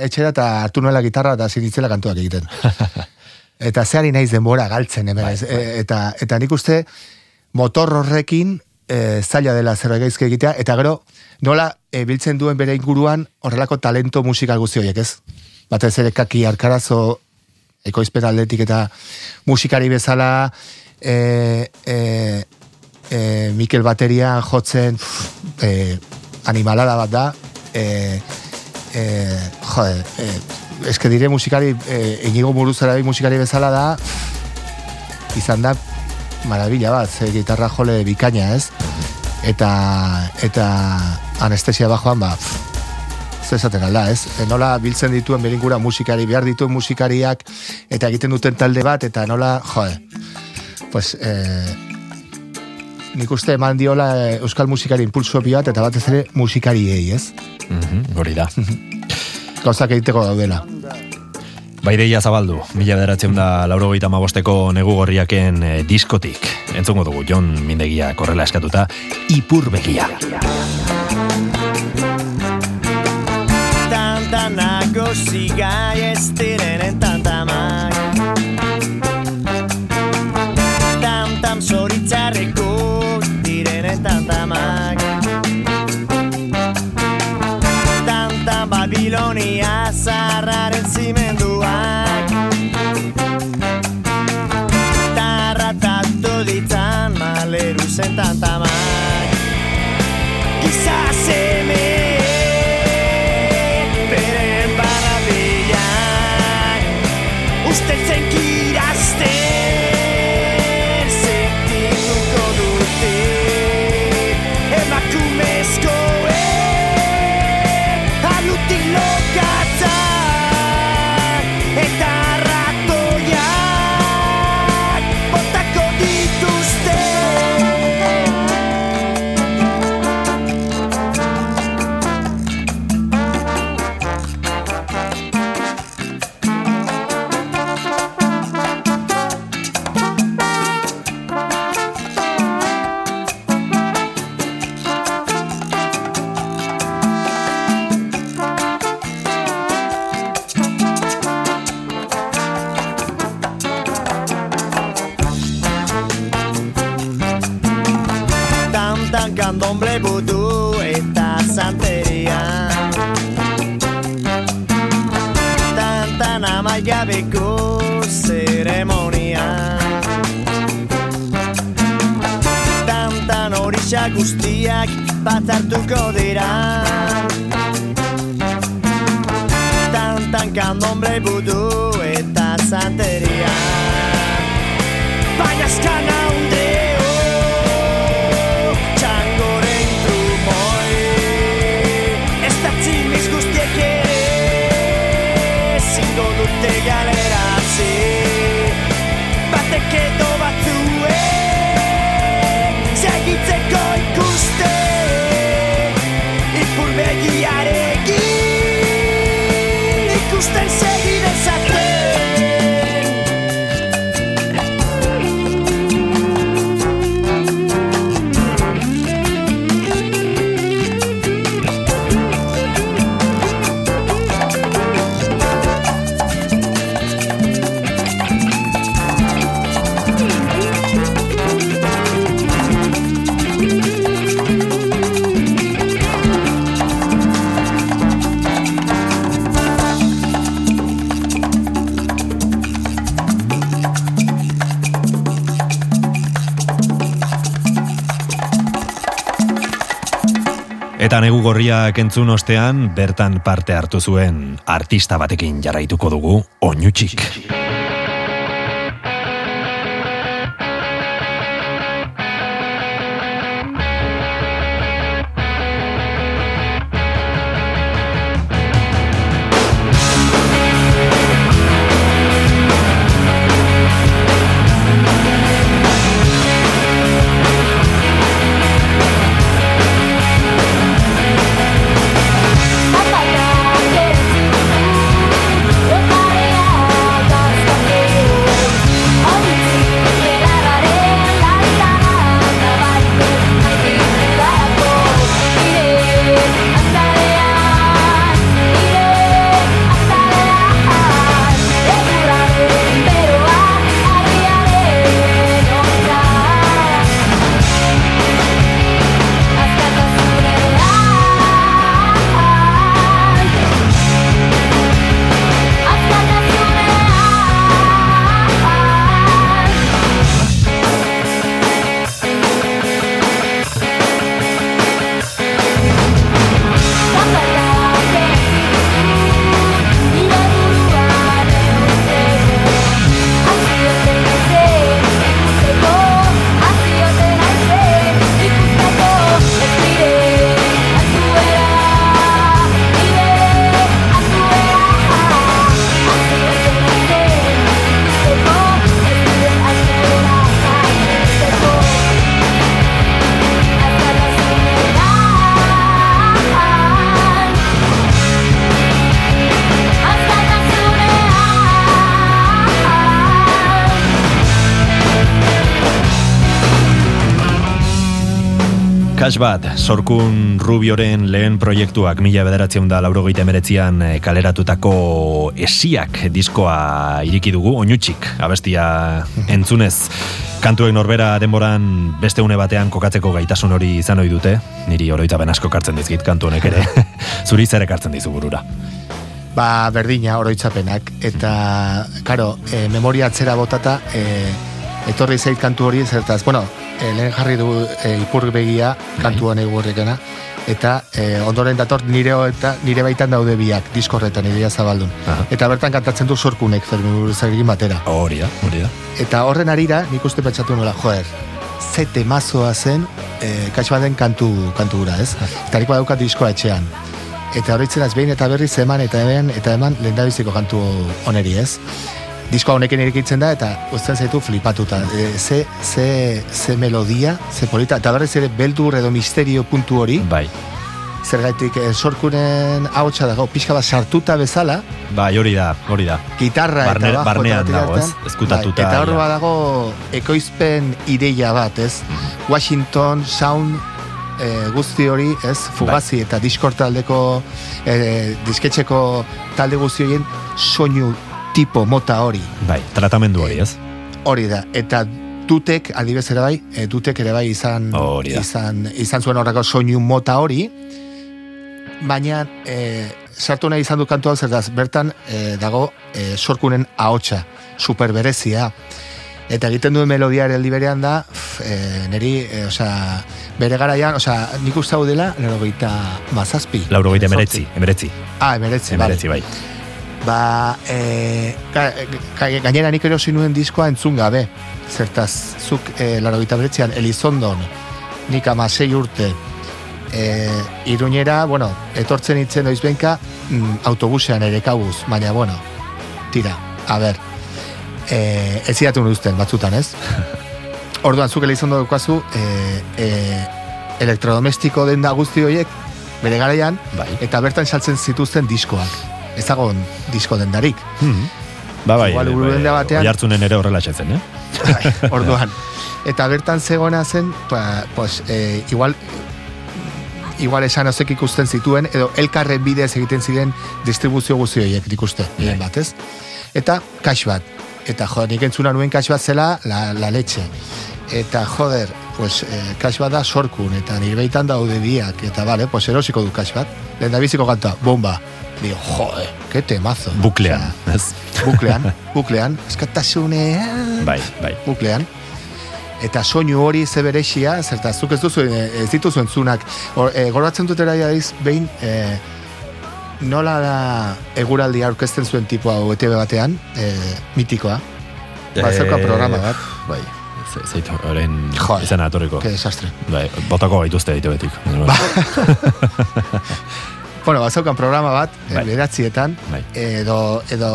etxera eta hartu nuela gitarra eta zin itzela kantuak egiten. eta zeari naiz denbora galtzen hemen, ez? E, eta, eta nik uste motor horrekin e, zaila dela zerbait gaizke egitea, eta gero nola e, biltzen duen bere inguruan horrelako talento musikal guzti horiek, ez? Batez ere kaki arkarazo ekoizpen aldetik eta musikari bezala e, e, e, Mikel bateria jotzen pff, e, animalada bat da e, e, jode e, eske dire musikari e, inigo muruzara musikari bezala da izan da marabila bat, ze gitarra jole bikaina ez eta eta anestesia bajoan ba ez esaten alda, ez? E, nola biltzen dituen beringura musikari, behar dituen musikariak, eta egiten duten talde bat, eta nola, jode, pues, eh, nik uste eman diola eh, euskal musikari impulso bat, eta batez ere musikariei, ez? Mhm, hori da. Gauzak egiteko daudela. Baideia zabaldu, mila bederatzeun da lauro gaita mabosteko negu gorriaken eh, diskotik. Entzungo dugu, Jon Mindegia korrela eskatuta, ipur begia. tanta nagusiga ez direnen tantamak Tam-tam zoritzarreko direnen tantamak Tantam Babilonia batzartuko dira. Tantan candomble budu eta santeria. Baina Eta negu gorriak entzun ostean, bertan parte hartu zuen artista batekin jarraituko dugu, oinutxik. Bat, sorkun Rubioren lehen proiektuak mila bederatzen da laurogeita emeretzian eh, kaleratutako esiak diskoa iriki dugu, oinutxik, abestia entzunez. Kantuek norbera denboran beste une batean kokatzeko gaitasun hori izan ohi dute, niri oroitzapen asko kartzen dizkit kantu honek ere, zuri zer ekartzen dizu burura. Ba, berdina oroitzapenak. Eta, karo, e, memoria atzera botata, e, etorri zait kantu hori, zertaz, bueno, e, lehen jarri du e, ipur begia, kantu honek gurrekena, eta e, ondoren dator nire, eta, nire baitan daude biak, diskorretan, ideia zabaldun. Aha. Eta bertan kantatzen du sorkunek, Fermin batera. Hori da, hori da. Eta horren arira, nik uste pentsatu nola, joer, ze temazoa zen e, den kantu, kantu gura, ez? Eta nik badaukat diskoa etxean. Eta horretzen az behin eta berriz eman eta hemen eta eman lehendabiziko kantu oneri, ez? Diskoa honekin irikitzen da eta uzten zaitu flipatuta. E, ze, ze, ze melodia, ze polita, eta berriz ere beldur edo misterio puntu hori, Bai, zergaitik e, sorkunen ahotsa dago, pixka bat sartuta bezala, bai, hori da, hori da. gitarra Barne- eta bajo barnean dago, ez? Ezkutatuta, Bai, eta hor badago ekoizpen ideia bat, ez? Washington Sound e, guzti hori, ez? Fugazi Bai. eta Discord taldeko e, disketxeko talde guzti horien soinu tipo mota hori. Bai, tratamendu hori, ez? Hori da. Eta dutek, adibez ere bai, e, dutek ere bai izan, Hori da. izan, izan zuen horreko soinu mota hori, baina e, sartu nahi izan du kantu hau bertan e, dago e, sorkunen ahotsa, super berezia, eta egiten duen melodia ere aldi berean da, pf, e, niri, e, osea, bere garaian, osea, nik uste hau dela, laurogeita mazazpi. Laurogeita Hemezortzi. emeretzi, emeretzi. Ah, emeretzi, vale. Emeretzi, bai. Ba, e, ga, ga, gainera nik erosi nuen diskoa entzun gabe. Zertaz, zuk e, laro gita beretzean, Elizondon, nik amasei urte, e, iruñera, bueno, etortzen itzen oizbenka, mm, autobusean ere kabuz, baina, bueno, tira, a ber, e, ez zidatu uzten batzutan, ez? Orduan, zuk Elizondo daukazu, e, e, elektrodomestiko den da guzti horiek, bere garaian, Bai. eta bertan saltzen zituzten diskoak. Ez dago disko dendarik. Mhm. Ba, bai, Igual bai, urrunde batean- Oihartzunen ere horrela zen, eh? Bai, orduan. Eta bertan zegoena zen, pa, pues, e, igual igual esan ozek ikusten zituen, edo elkarren bidez egiten ziren distribuzio guzti horiek nik uste, gehien bat, ez? Eta kax bat. Eta jo, nik entzuna nuen kax bat zela la, la leche. Eta joder, pues, e, kax bat da sorkun, eta nire baitan daude biak, eta bale, pues erosiko du kax bat. Lehen da biziko kanta, bomba. Digo, joder, qué temazo. Buklean, Osea, ez? buklean, buklean, eskatasunean, Bai, bai. buklean. Eta soinu hori ze berexia, zerta, zuk ez duzu, eh, ez dituzu entzunak. Or, e, goratzen dut eraiadiz, behin, e, nola da eguraldi aurkezten zuen tipo hau ETV batean, e, mitikoa. Ba, zeukan programa bat. Bai, zeitu, horren izena atorriko. Que desastre. Bai, botako gaituzte ditu betik. Bueno, bazeukan programa bat, Bai. bai. beratzietan, Bai. edo, edo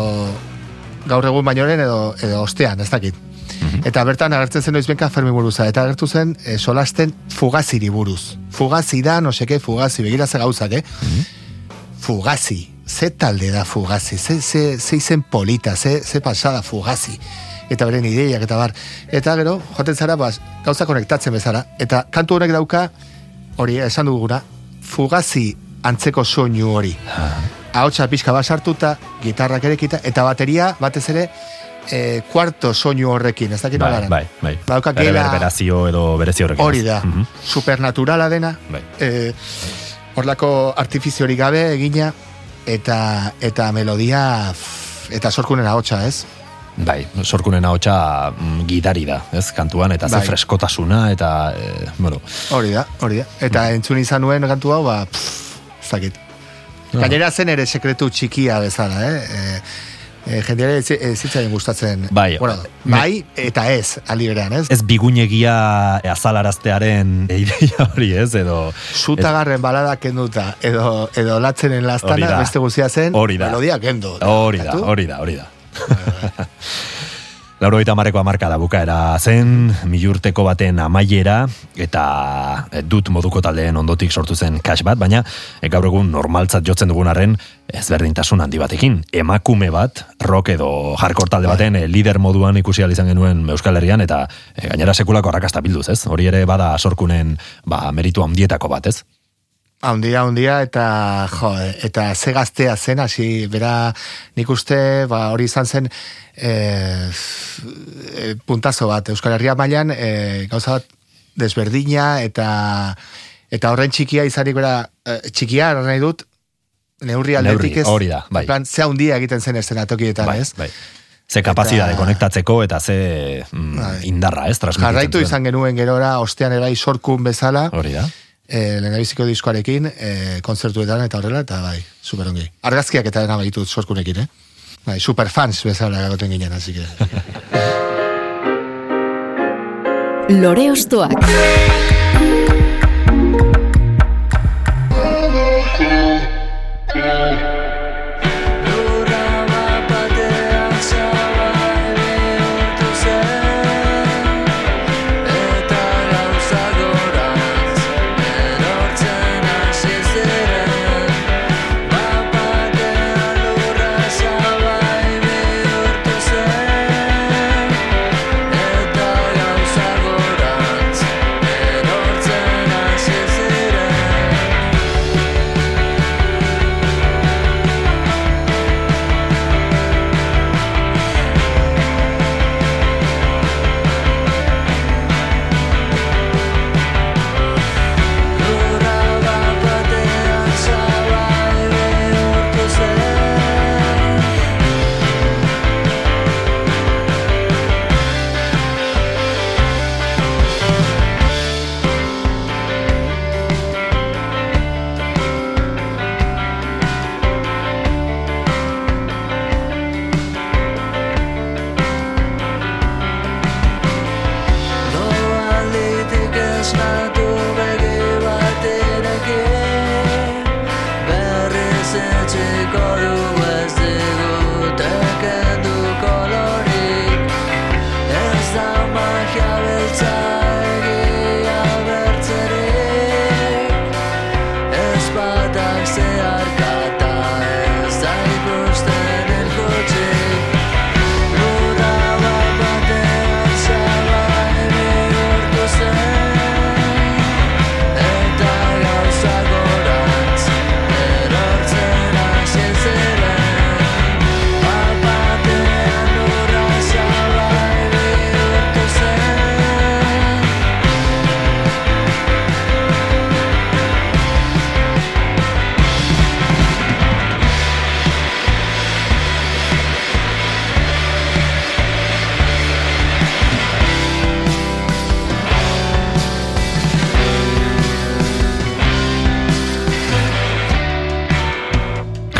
gaur egun bainoren edo, edo ostean, ez dakit. Mhm. Eta bertan agertzen zen oizbenka Fermi buruza, eta agertu zen e, solasten fugaziri buruz. Fugazi da, no seke, fugazi, begira ze gauzak, eh? Mhm. Fugazi, ze talde da fugazi, ze, ze, ze izen polita, ze, ze pasada fugazi. Eta beren ideiak eta bar. Eta gero, joaten zara, bas, gauza konektatzen bezala. Eta kantu honek dauka, hori esan duguna, fugazi antzeko soinu hori. Ahotsa pixka bat sartuta, gitarrak erekita, eta bateria batez ere, e, kuarto soinu horrekin, ez dakit Bai, bai, bai. Bere gela- berberazio edo berezi horrekin. Hori da, Mhm. supernaturala dena, Bai. e, horlako artifiziorik gabe egina, eta eta melodia, eta sorkunen ahotsa, ez? Bai, sorkunen ahotsa mm, gidari da, ez, kantuan, eta ze Bai. freskotasuna, eta, e, bueno, Hori da, hori da. Eta entzun izan nuen kantu hau, ba, pff, ez dakit. Gainera zen ere sekretu txikia bezala, eh? E, e, jendeare ez, ez zitzaien gustatzen. Bai, bueno, bai eta ez, aldi berean, ez? ez bigunegia azalaraztearen ideia hori, ez, edo... Zutagarren balada kenduta, edo, edo latzenen lastana, beste guztia zen, Hori da. melodia kendu. Hori da, hori da, hori da. Lauro eta mareko amarka da bukaera zen, milurteko baten amaiera, eta eh, dut moduko taldeen ondotik sortu zen cash bat, baina eh, gaur egun normaltzat jotzen dugunaren ezberdintasun handi batekin. Emakume bat, rock edo hardcore talde baten eh, lider moduan ikusi izan genuen Euskal Herrian, eta gainera sekulako arrakasta bilduz, ez? Hori ere bada sorkunen ba, meritu handietako bat, ez? Handia, handia, eta jo, eta ze gaztea zen, hasi, bera, nik uste, ba, hori izan zen, e, puntazo bat, Euskal Herria mailan e, gauza bat desberdina, eta eta horren txikia izanik bera, e, txikia, nahi dut, neurri aldetik ez, hori da, bai. plan, ze handia egiten zen estenatokietan, bai, ez? bai. Ze kapazidade konektatzeko eta ze mm, Bai. indarra, ez? Jarraitu izan genuen gerora, ostean ere bai sorkun bezala, Hori da. E, lehendabiziko diskoarekin, e, kontzertuetan eta horrela, eta bai, superongi. Argazkiak eta dena baitut sorkunekin, eh? Bai, superfans bezala gagoten ginen, así que... Lore Ostoak.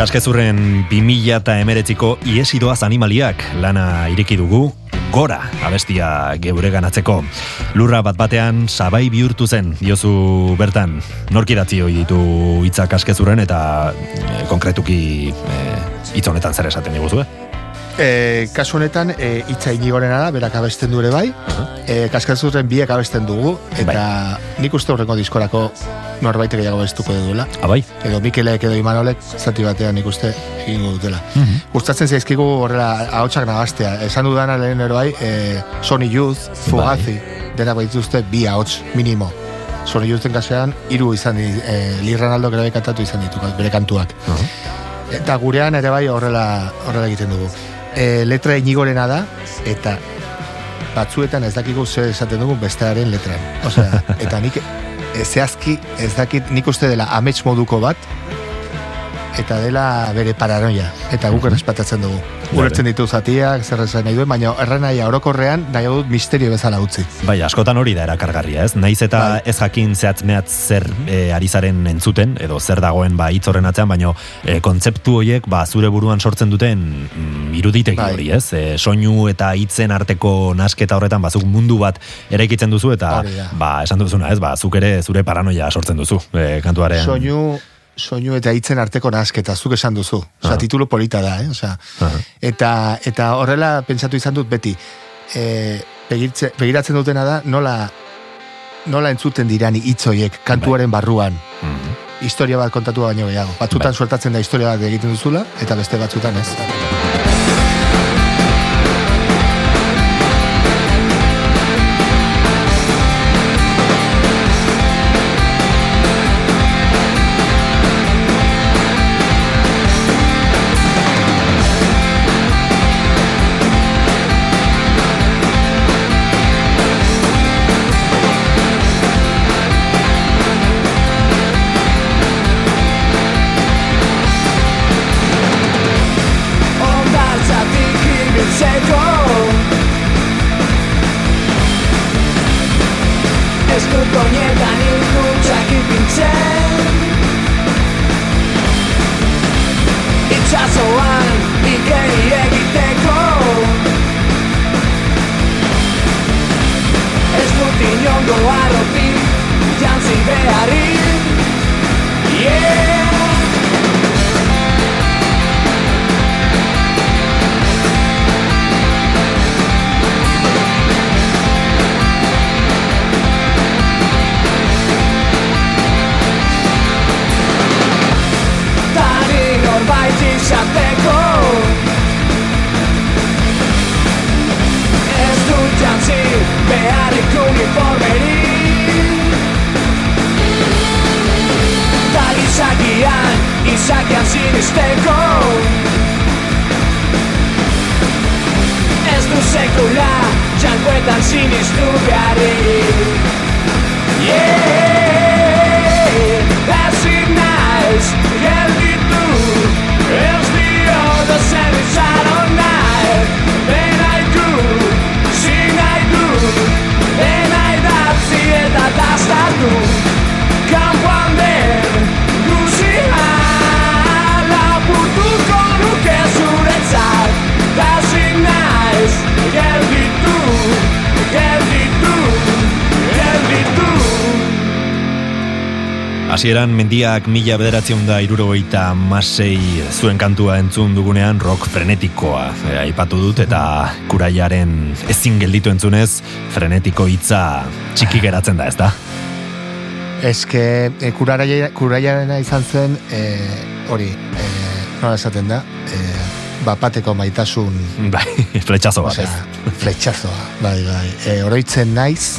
Kaskezurren 2000 eta emeretziko iesidoaz animaliak lana ireki dugu, gora abestia geure ganatzeko. Lurra bat batean sabai bihurtu zen, diozu bertan, norki datzi hoi ditu hitzak kaskezurren eta e, konkretuki e, hitz honetan zer esaten diguzu, eh? E, kasu honetan, e, itza inigorena da, berak abesten dure bai, e, kaskazurren biek abesten dugu, eta nik uste horrengo diskorako norbait gehiago bestuko duela. Abai? Edo Mikelek edo Imanolek zati batean nik uste egingo dutela. Gustatzen zaizkigu horrela ahotsak nagaztea. Esan dudana lehen ero bai, e, Sony Youth, Fugazi, denak baituzte bi ahots minimo. Sony Youthen kasuan, hiru izan e, Lee Ranaldo ere bai kantatu izan ditu, bere kantuak. Eta gurean ere bai horrela, horrela egiten dugu. E, letra inigorena da, eta batzuetan ez dakigu zer esaten dugu bestearen letran. Osea, eta nik zehazki ez dakit nik uste dela amets moduko bat, eta dela bere paranoia, eta guk errespetatzen dugu. Ulertzen ditu zatiak, zer esan nahi duen, baina erranaia orokorrean nahi dut misterio bezala utzi. Bai, askotan hori da erakargarria, ez? Naiz eta Bai. ez jakin zehatz mehatz zer e, ari zaren entzuten, edo zer dagoen ba hitz horren atzean, baino e, kontzeptu horiek ba zure buruan sortzen duten mm, iruditegi Bai. hori, ez? E, soinu eta hitzen arteko nasketa horretan bazuk mundu bat eraikitzen duzu eta ba esan duzuna, ez? Ba zuk ere zure paranoia sortzen duzu e, kantuaren. Soinu, soinu eta hitzen arteko nasketa, zuk esan duzu. Osea, Aha. titulu polita da, eh? Osea, Aha. eta, eta horrela pentsatu izan dut beti. e, begirtze, begiratzen dutena da nola nola entzuten dirani hitz horiek kantuaren barruan. Mhm. Historia bat kontatu baino gehiago. Batzutan Bai. suertatzen da historia bat egiten duzula, eta beste batzutan ez. Hasieran mendiak mila bederatzion da irurogeita masei zuen kantua entzun dugunean rock frenetikoa e, aipatu dut eta kuraiaren ezin gelditu entzunez frenetiko hitza txiki geratzen da, ez da? Eske e, kuraia, kuraiarena izan zen e, hori, e, nola esaten da, e, bapateko maitasun Bai, fletxazo bat, ez? fletxazoa, bai, bai. E, oroitzen naiz,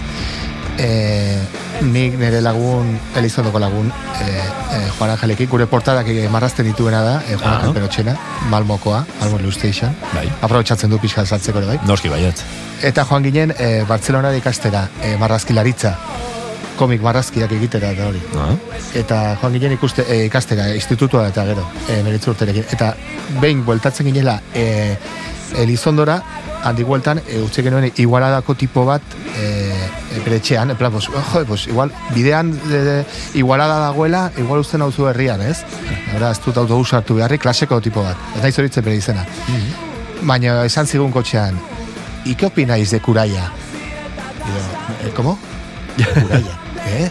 e, nik nire lagun, Elizondoko lagun, e, e, Juan Angelekin, gure portadak marrazten dituena da, e, Juan Ah. Angel Perotxena, Malmokoa, Malmo Illustration. Bai. Aprobetxatzen du pixka saltzeko ere, bai. Noski baiet. Eta joan ginen, e, Bartzelona ikastera, e, marrazkilaritza, komik marrazkiak egitera eta hori. Ah, Eta joan ginen ikuste, e, ikastera, institutua eta gero, e, meritzu urterekin. Eta behin bueltatzen ginela e, Elizondora, handi bueltan, e, utzi genuen igualadako tipo bat e, e, bere etxean, en plan, pues, jo, pues, igual, bidean de, de, igualada dagoela, igual usten hau zu herrian, ez? Hora, ez dut autobus hartu beharrik, klaseko tipo bat. Ez naiz horitzen bere izena. Baina esan zigun kotxean, ¿y qué opináis de Kuraya? Digo, eh, ¿cómo? Kuraya, ¿eh?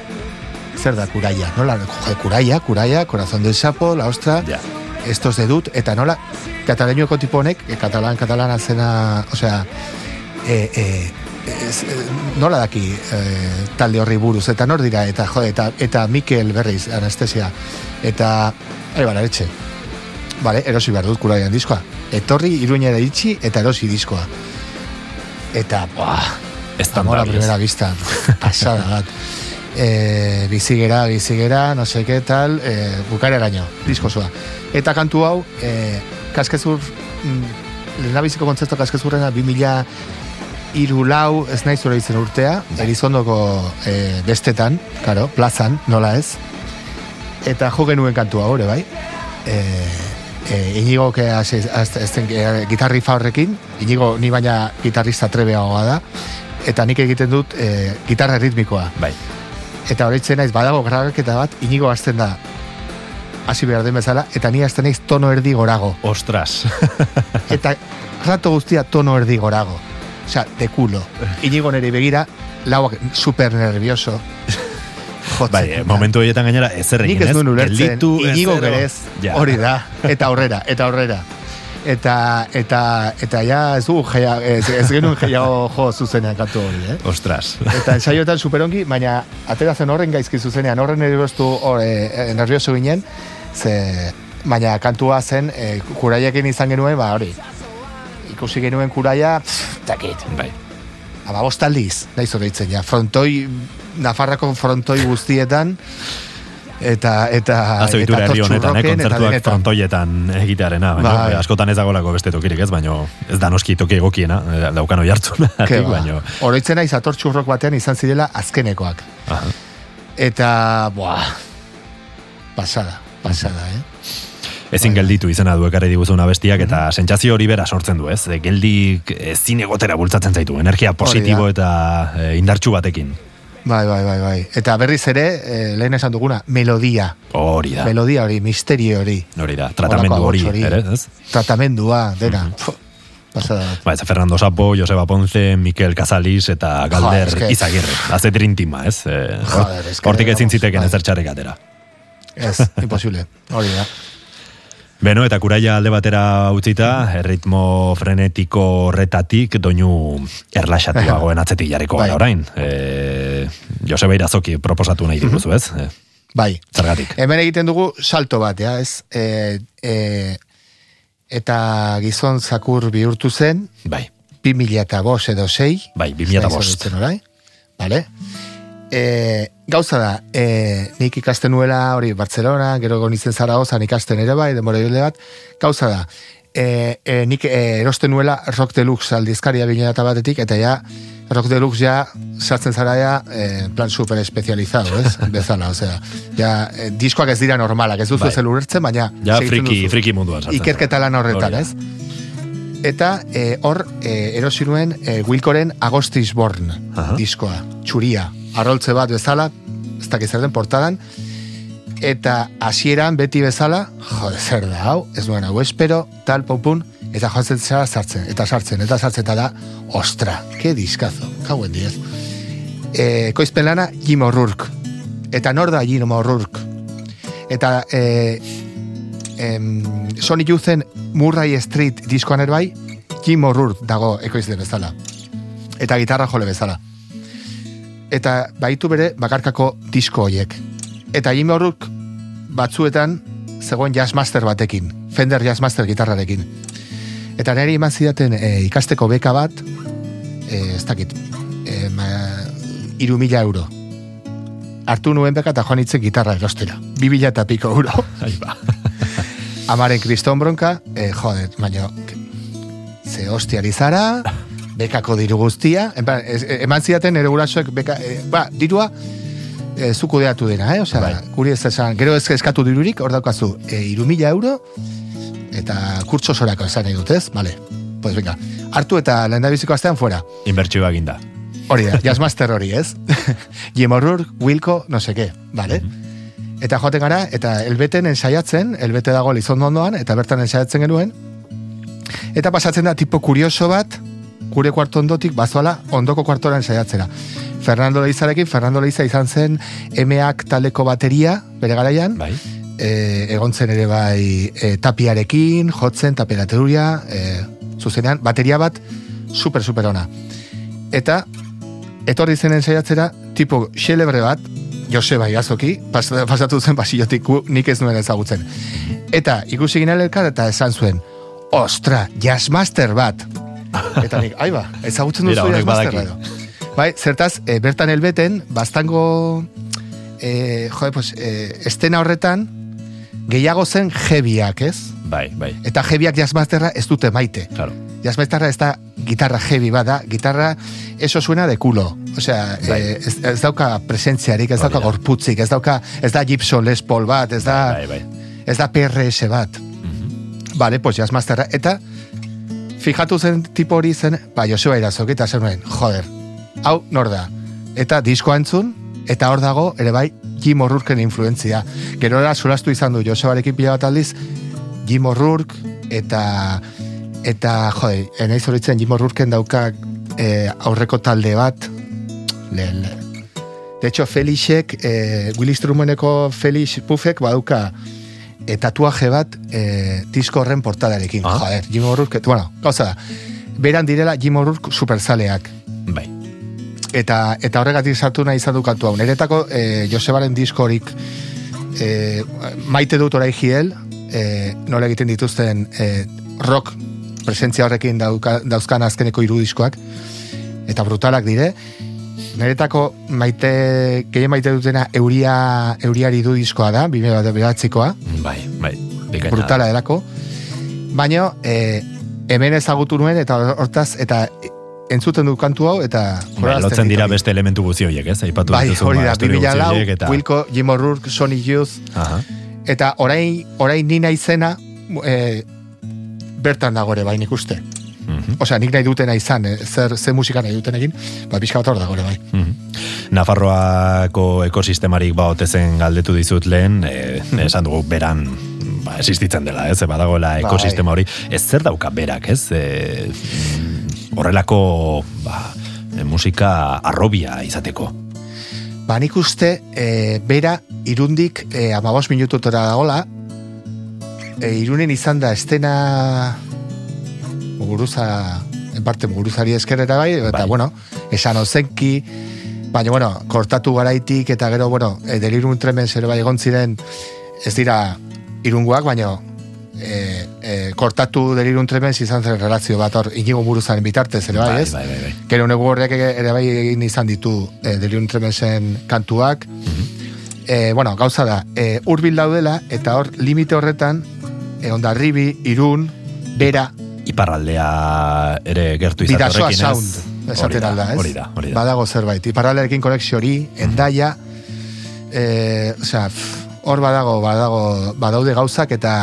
Zer da Kuraya? Nola, jo, Kuraya, Kuraya, Corazón del Sapo, La Ostra, Ja. Estos de dut, eta nola, katalainoeko tipo honek, e, katalan, katalana zena, osea, e, e, ez, nola daki e, talde horri buruz, eta nor dira, eta jo, eta, eta Mikel Berriz, anestesia, eta, ari bara, etxe, Vale, erosi behar dut kuraian diskoa. Etorri iruñera itxi eta erosi diskoa. Eta, buah, amor a primera vista. Pasada bat. E, bizigera, bizigera, no qué tal, e, bukare gaino, diskosoa. Eta kantu hau, e, kaskezur, mm, lehendabiziko kontzertu kaskezurrena 2000 iru lau, ez nahi zure izen urtea, Elizondoko e, bestetan, karo, plazan, nola ez. Eta jo genuen kantua hori, bai. E, e, Inigo gitarri horrekin, Inigo ni baina gitarrista trebeagoa da, eta nik egiten dut e, gitarra ritmikoa. Bai. Eta horretzen naiz, badago grabaketa bat, Inigo hasten da, hasi behar den bezala, eta ni hasten naiz tono erdi gorago. Ostras. Eta rato guztia tono erdi gorago. Osea, de culo. Inigo nere begira, lauak super nervioso. Jotzen, bai, eh, momentu horietan gainera ezer egin, Nik ez ez? nuen ulertzen, inigo gerez, Ja. hori da, eta aurrera, eta aurrera. Eta, eta, eta ja, ez du, jaia, ez, ez genuen gehiago jo zuzenean kantu hori, eh? Ostras. Eta ensaioetan superongi, baina atera zen horren gaizki zuzenean, horren nerviostu, hor, e, nervioso ginen, ze, baina kantua zen, e, kuraiakin izan genuen, ba hori, ikusi genuen kuraia, pff, takit, Bai. Aba, bostaldiz, nahi zorreitzen, ja, frontoi, Nafarrako frontoi guztietan, eta, eta, Azoitura eta herri honetan, eh, kontzertuak frontoietan egitearena, baina Bai. askotan ez dagoelako beste tokirik ez, baino ez da noski toki egokiena, eh, daukan oi hartzuna, ba. baino. Oroitzen naiz atortxurrok batean izan zirela azkenekoak. Aha. Eta, boa, pasada, pasada, eh? Ezin Bai. gelditu izena du ekarri diguzuna bestiak eta sentsazio hori bera sortzen du, ez? Geldik ezin egotera bultzatzen zaitu, energia positibo eta e, indartsu batekin. Bai, bai, bai, bai. Eta berriz ere, eh, lehen esan duguna, melodia. Hori da. Melodia hori, misterio hori. Hori da, tratamendu hori, ere, ez? Tratamendua, dena. Pasada bat. Ba, ez Fernando Sapo, Joseba Ponce, Mikel Casalis eta Galder eske- Izagirre. Haze trintima, ez? E, Joder, hortik ezin ziteken bai. txarrik atera. Ez, imposible. Hori da. Beno, eta kuraia alde batera utzita, erritmo frenetiko horretatik doinu erlaxatuagoen atzetik jarriko Bai. orain. E, Joseba Irazoki proposatu nahi diguzu, ez? E, Bai. zergatik. Hemen egiten dugu salto bat, ja, ez? E, e, eta gizon zakur bihurtu zen, Bai, 2000 eta bost edo sei. bai, 2005. Zaitzen orai. Vale. E, gauza da, e, nik ikasten nuela hori Barcelona, gero egon izen Zaragozan ikasten ere bai, demora hilde bat, gauza da, e, e, nik e, erosten nuela Rock Deluxe aldizkaria bine eta batetik, eta ja, Rock Deluxe ja, sartzen zara ja, e, plan super espezializado, ez? Bezala, osea, ja, e, diskoak ez dira normalak, ez duzu Bai. ulertzen, baina Ja, friki, duzu friki munduan sartzen. ikerketa lan horretan, ez? Eta e, hor e, erosi nuen e, Wilkoren Agostis Born Aha. diskoa, txuria, arroltze bat bezala, ez dakiz zer den portadan, eta hasieran beti bezala, jode, zer da hau, ez nuen hau espero, tal, pum, eta joatzen zara sartzen, eta sartzen, eta sartzen, eta da, ostra, ke diskazo, kauen diez. E, koizpen lana, Jim O'Rourke. Eta nor da Jim O'Rourke? Eta e, em, Sony Youthen Murray Street diskoan ere bai, Jim O'Rourke dago ekoizle bezala. Eta gitarra jole bezala. Eta baitu bere bakarkako disko hoiek. Eta Jim O'Rourke batzuetan zegoen jazzmaster batekin, Fender jazzmaster gitarrarekin. Eta niri eman zidaten e, ikasteko beka bat, e, ez dakit, e, ma, iru mila euro. Hartu nuen beka eta joan itzen gitarra erostera. Bi mila eta piko euro. Ba. Amaren kriston bronka, eh, joder, baina, ze hostiari zara, bekako diru guztia, eh, eman zidaten ere gurasoek beka, eh, ba, dirua, eh, zu kudeatu dena, eh? Osea, Bai. guri ez esan, gero ez eskatu dirurik, hor daukazu, eh, iru mila euro, eta kurtso sorako esan nahi dut, ez? Vale, pues venga, hartu eta lehendabiziko astean fuera. Inbertsioa eginda. Hori da, jazzmaster hori, ez? Jim O'Rourke, Wilco, no sé qué, vale? Eta joaten gara, eta elbeten ensaiatzen, elbete dago lizondo ondoan, eta bertan ensaiatzen genuen, eta pasatzen da tipo kurioso bat, gure kuarto ondotik, bazoala, ondoko kuartora ensaiatzera. Fernando Leizarekin, Fernando Leiza izan zen emeak taldeko bateria, bere garaian, Bai. e, egon zen ere bai e, tapiarekin, jotzen, taperateruria, e, zuzenean, bateria bat super, super ona. Eta, etorri zen ensaiatzera, tipo xelebre bat, Joseba Iazoki, pas, pasatu zen pasillotik nik ez nuen ezagutzen. Eta ikusi ginen elkar eta esan zuen, ostra, jazzmaster bat. Eta nik, aiba, ezagutzen duzu jazzmaster badaki. bat. Bai, zertaz, e, bertan helbeten, bastango, e, jode, pues, e, estena horretan, gehiago zen jebiak, ez? Bai, bai. Eta jebiak jazzmasterra ez dute maite. Claro. Jazzmasterra ez da gitarra heavy bada, gitarra eso suena de culo. Osea, Bai. eh, ez, ez dauka presentziarik, ez dauka da. gorputzik, ez dauka, ez da Gibson Les Paul bat, ez da, Bai, bai. ez da PRS bat. Vale, pues jazzmasterra. Eta fijatu zen tipo hori zen, ba, Joseba Irazok, eta zen nuen, joder, hau nor da. Eta diskoa entzun, eta hor dago, ere bai, Jim O'Rourken influentzia. Gero era solastu izan du Josebarekin pila bat aldiz, Jim O'Rourke, eta, eta, jode, enaiz horitzen Jim O'Rourken dauka eh, aurreko talde bat, le, le. De hecho, Felixek, eh, Willy Strumeneko Felix Puffek badauka e, tatuaje bat e, disko horren portadarekin. Ah. Joder, Jim O'Rourke, bueno, gauza da. Beran direla Jim O'Rourke superzaleak. Bai. Eta, eta horregatik sartu nahi izan du kantu hau. Neretako e, Josebaren diskorik e, maite dut orai giel, e, nola egiten dituzten e, rock presentzia horrekin dauka, dauzkan azkeneko irudiskoak, eta brutalak dire. Neretako maite, gehien maite dutena euria, euriari du diskoa da, bime bat beratzikoa, Bai, bai. Bikaina. brutala delako. Baina, e, hemen ezagutu nuen, eta hortaz, eta entzuten du kantu hau, eta Bai, lotzen dira beste elementu guzti horiek, ez? Aipatu Bai, hori ba, da, istorio 2000 guzti lau, horiek eta... Wilco, Jim O'Rourke, Sony Youth, Aha. eta orain, orain ni naizena, e, bertan dago ere bai nik Mhm. Osea, nik nahi dutena izan, eh, zer, zer musika nahi duten egin, ba, pixka bat hor dago bai. Mhm. Nafarroako ekosistemarik ba otezen galdetu dizut lehen, e, esan dugu beran ba, existitzen dela, ez? Badagoela Bai. ekosistema hori. Ez zer dauka berak, ez? E, mm, horrelako ba, musika arrobia izateko. Ba, nik uste, e, bera, irundik e, amabos minututora dagola, e, irunen izan da estena muguruza, en parte muguruzari eskerera bai, eta Bai. bueno, esan ozenki, baina bueno, kortatu garaitik, eta gero, bueno, e, delirun tremen zer bai egon ziren, ez dira irungoak, baina e, e, kortatu delirun tremen izan zen relazio bat hor, inigo buruzaren bitartez, ere bai, ez? bai, bai, bai. Gero negu horrek ere bai egin izan ditu e, Delirium Tremensen kantuak. e, bueno, gauza da, e, urbil daudela, eta hor, limite horretan, e, ondarribi, irun, bera, Iparraldea ere gertu izate bidasoa horrekin, ez? sound, esaten da, alda, ez? Hori da, hori da. Badago zerbait, iparralderekin konexio hori, endaia, e, osea, pff, hor badago, badago, badaude gauzak, eta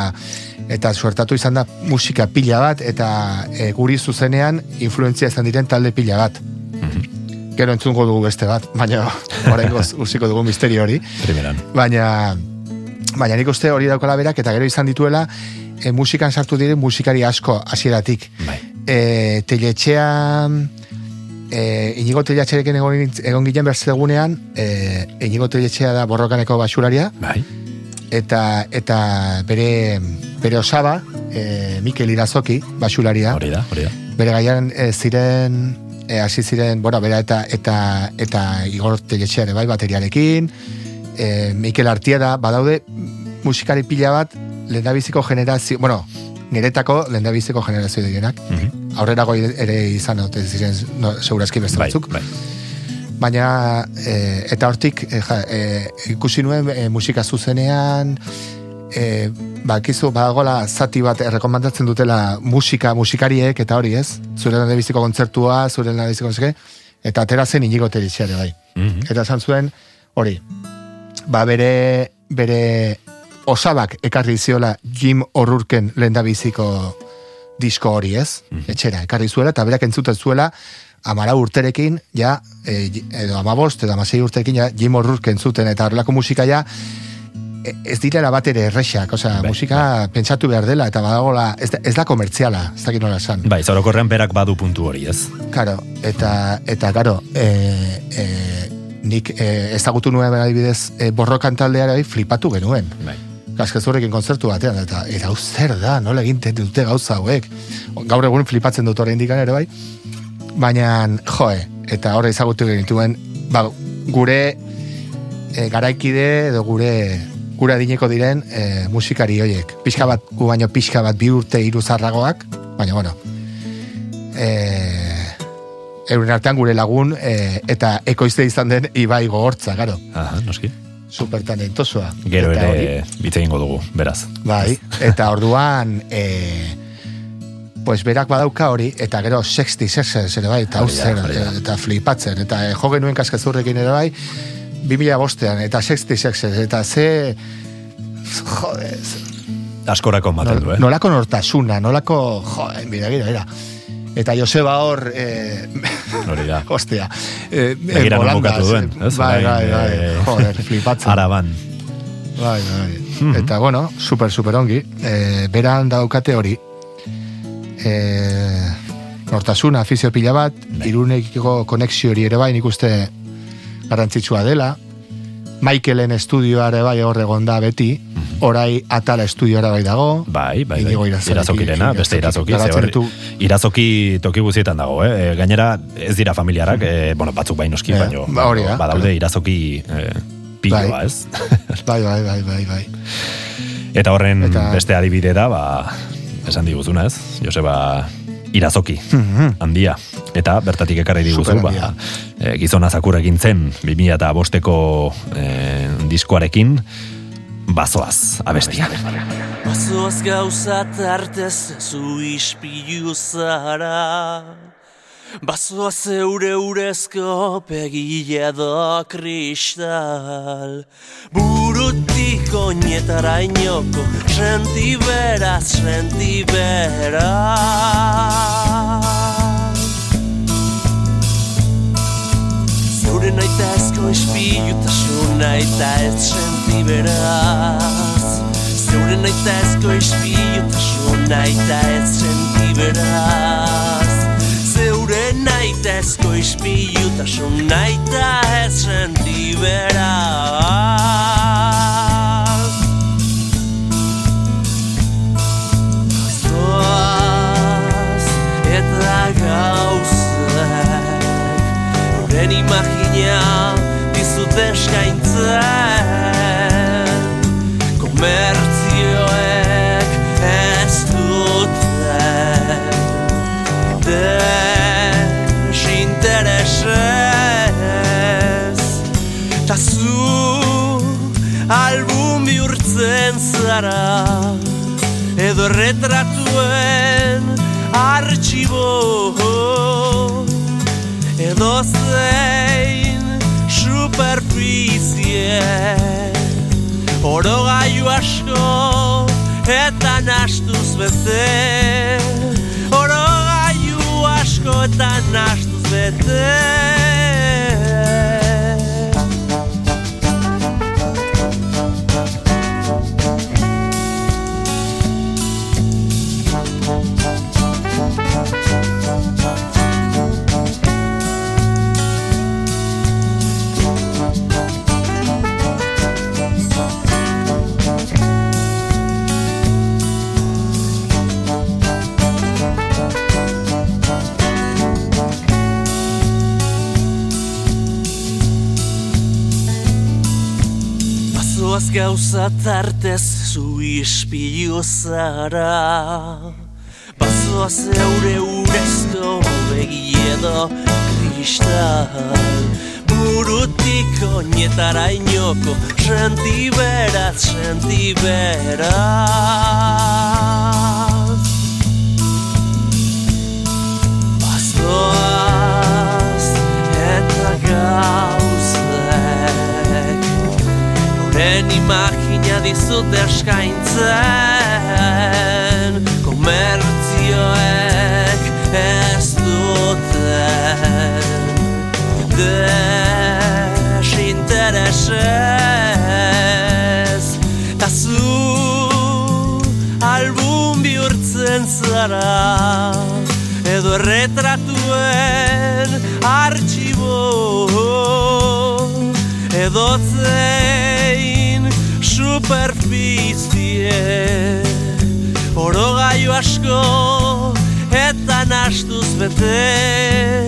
eta suertatu izan da musika pila bat, eta e, guri zuzenean influentzia izan diren talde pila bat. Mhm. Gero entzungo dugu beste bat, baina oraingoz usiko dugu misterio hori. Primeran. Baina, baina nik uste hori daukala berak, eta gero izan dituela, e, musikan sartu diren musikari asko hasieratik. Bai. E, teletxea, e, inigo teletxerekin egon, egon ginen berzegunean, e, inigo teletxea da borrokaneko basuraria, Bai. eta eta bere bere osaba, e, Mikel Irazoki, basularia, Hori da, hori da. bere gaian e, ziren e, hasi ziren, bueno, bera eta eta eta Igor Teletxea bai bateriarekin, e, Mikel Artieda badaude musikari pila bat lehendabiziko generazio, bueno, niretako lehendabiziko generazio direnak. Mhm. Aurrerago ere izan ote ziren no, segurazki beste Bai, batzuk. bai. Baina, e, eta hortik, e, ja, e, ikusi nuen e, musika zuzenean, e, bakizu, badagola zati bat errekomendatzen dutela musika, musikariek, eta hori ez, zure lehendabiziko kontzertua, zure lehendabiziko kontzertua, eta atera zen inigo bai. Mhm. Eta esan zuen, hori, ba bere, bere osabak ekarri ziola Jim O'Rourken lehendabiziko disko hori ez, etxera, ekarri zuela, eta berak entzuten zuela, amara urterekin, ja, e, edo amabost, edo amasei urterekin, ja, Jim O'Rourke entzuten, eta horrelako musika ja, e- ez direla bat ere errexak, osea, Bai, musika pentsatu behar dela, eta badagola, ez da, ez da komertziala, ez dakit nola esan. Bai, zorokorrean berak badu puntu hori, ez? Karo, eta, eta karo, e, e, nik e, ezagutu nuen adibidez e, borrokan taldeara flipatu genuen. Bai. Kaskezurrekin kontzertu batean, eta eta hau zer da, nola egin dute gauza hauek. Gaur egun flipatzen dut oraindik ere bai. Baina, joe, eta horre ezagutu genituen, ba, gure e, garaikide edo gure gure adineko diren e, musikari hoiek. Pixka bat, gu baino pixka bat bi urte hiru zarragoak, baina bueno, e, euren artean gure lagun e, eta ekoizte izan den Ibai gogortza, garo, Aha, noski. super talentosoa. Gero Eta ere hitz egingo dugu, beraz. Bai, eta orduan e, pues berak badauka hori, eta gero sexti sexes ere bai, eta hau Hori da, zer, hori da. eta flipatzen, eta e, jo genuen kaskezurrekin ere bai, 2000 bostean, eta sexti sexes, eta ze, jode, Askorako ematen du, eh? nolako nortasuna, nolako, jode, mira, mira, mira. Eta Joseba hor, e, Hori da. hostia, e, Begira non volandas, bukatu duen, ez? Bai, bai, bai, eh, joder, flipatzen. Araban. Bai, bai. Mhm. Eta, bueno, super, super ongi. E, beran daukate hori. E, nortasuna, afizio pila bat, Bai. irunekiko konexio hori ere bai, nik uste garrantzitsua dela. Michaelen estudioa ere bai hor egon da beti, orai atala estudioara bai dago. Bai, bai, bai. Irazokirena, beste irazoki. ditu- Irazoki toki guztietan dago, eh? E, Gainera, ez dira familiarak, e, bueno, batzuk bai noski, Eh, baino, ba, hori da. badaude irazoki e, piloa, Bai. ez? Bai, bai, bai, bai, bai. Eta horren Eta- beste adibide da, ba, esan diguzuna, ez? Joseba irazoki, handia. Eta bertatik ekarri diguzu, ba, handia. e, gizona zakur egin zen 2000 eta bosteko e, diskoarekin, bazoaz, abestia. Bazoaz gauza tartez zu ispilu zara. Bazoaz zeure urezko pegile edo kristal. Burutik oinetara inoko senti beraz, Zeure naita ezko ispilutasun naita ez senti beraz. Zeure naita ezko ispilutasun naita ez senti beraz. Zeure naita ezko ispilutasun naita ez senti beraz dizut superficie Orogailu asko eta nastuz bete. Orogailu asko eta nastuz bete Bazoaz gauza tartez zu ispilu zara Bazoaz eure urezko begi edo kristal Burutik oinetara inoko senti beraz imagina dizut eskaintzen Komertzioek ez duten Desinteresez. Ta zu album bihurtzen zara Edo erretratuen artxibo Edo zein superficie. Orogailu asko eta nastuz bete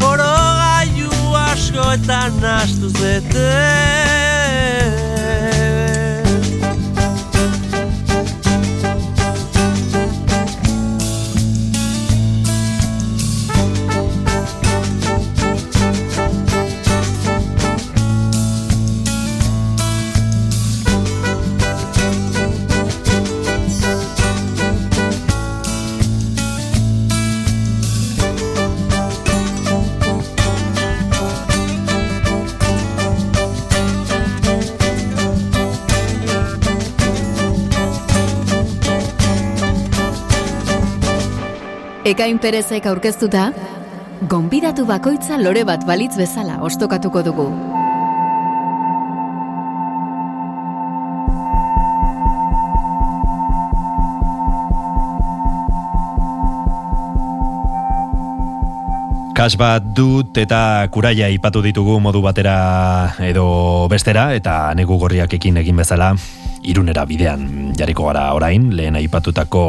Orogailu asko eta nastuz bete Ekain Perezek aurkeztuta, gonbidatu bakoitza lore bat balitz bezala ostokatuko dugu. Kas bat dut eta kuraia ipatu ditugu modu batera edo bestera eta negu gorriak ekin egin bezala irunera bidean jarriko gara orain, lehen aipatutako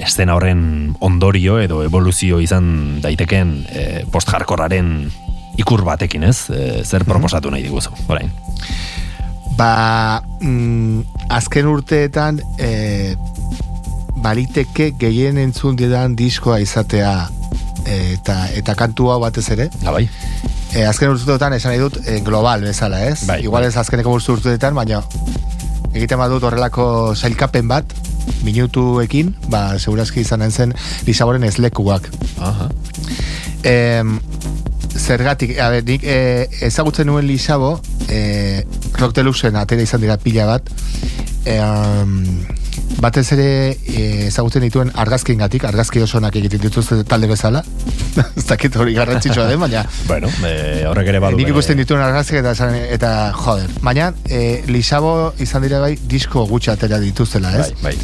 estena horren ondorio edo evoluzio izan daiteken e, post-jarkorraren ikur batekin ez, e, zer proposatu nahi diguzu, orain. Ba, mm, azken urteetan e, baliteke gehien entzun didan diskoa izatea eta, eta kantu hau batez ere. Ja, bai. E, azken urteetan esan nahi dut e, global bezala, ez? Bai, Igual bai. ez azkeneko urte urteetan, baina egiten badut horrelako sailkapen bat, minutuekin, ba, segurazki izanen zen Lisaboren ezlekuak. Aha. Em, zergatik, a ber, nik e, ezagutzen nuen Lisabo, e, Rock Deluxen atera izan dira pila bat, e, um, batez ere e, ezagutzen dituen argazkien gatik, argazki osonak egiten dituzte talde bezala, ez dakit hori garrantzitsua den, baina Bueno, e, horrek ere badu. nik ikusten dituen argazkiak eta, esan- eta joder, baina e, Lisabo izan dira bai disko gutxi atera dituztela, ez? Bai, bai.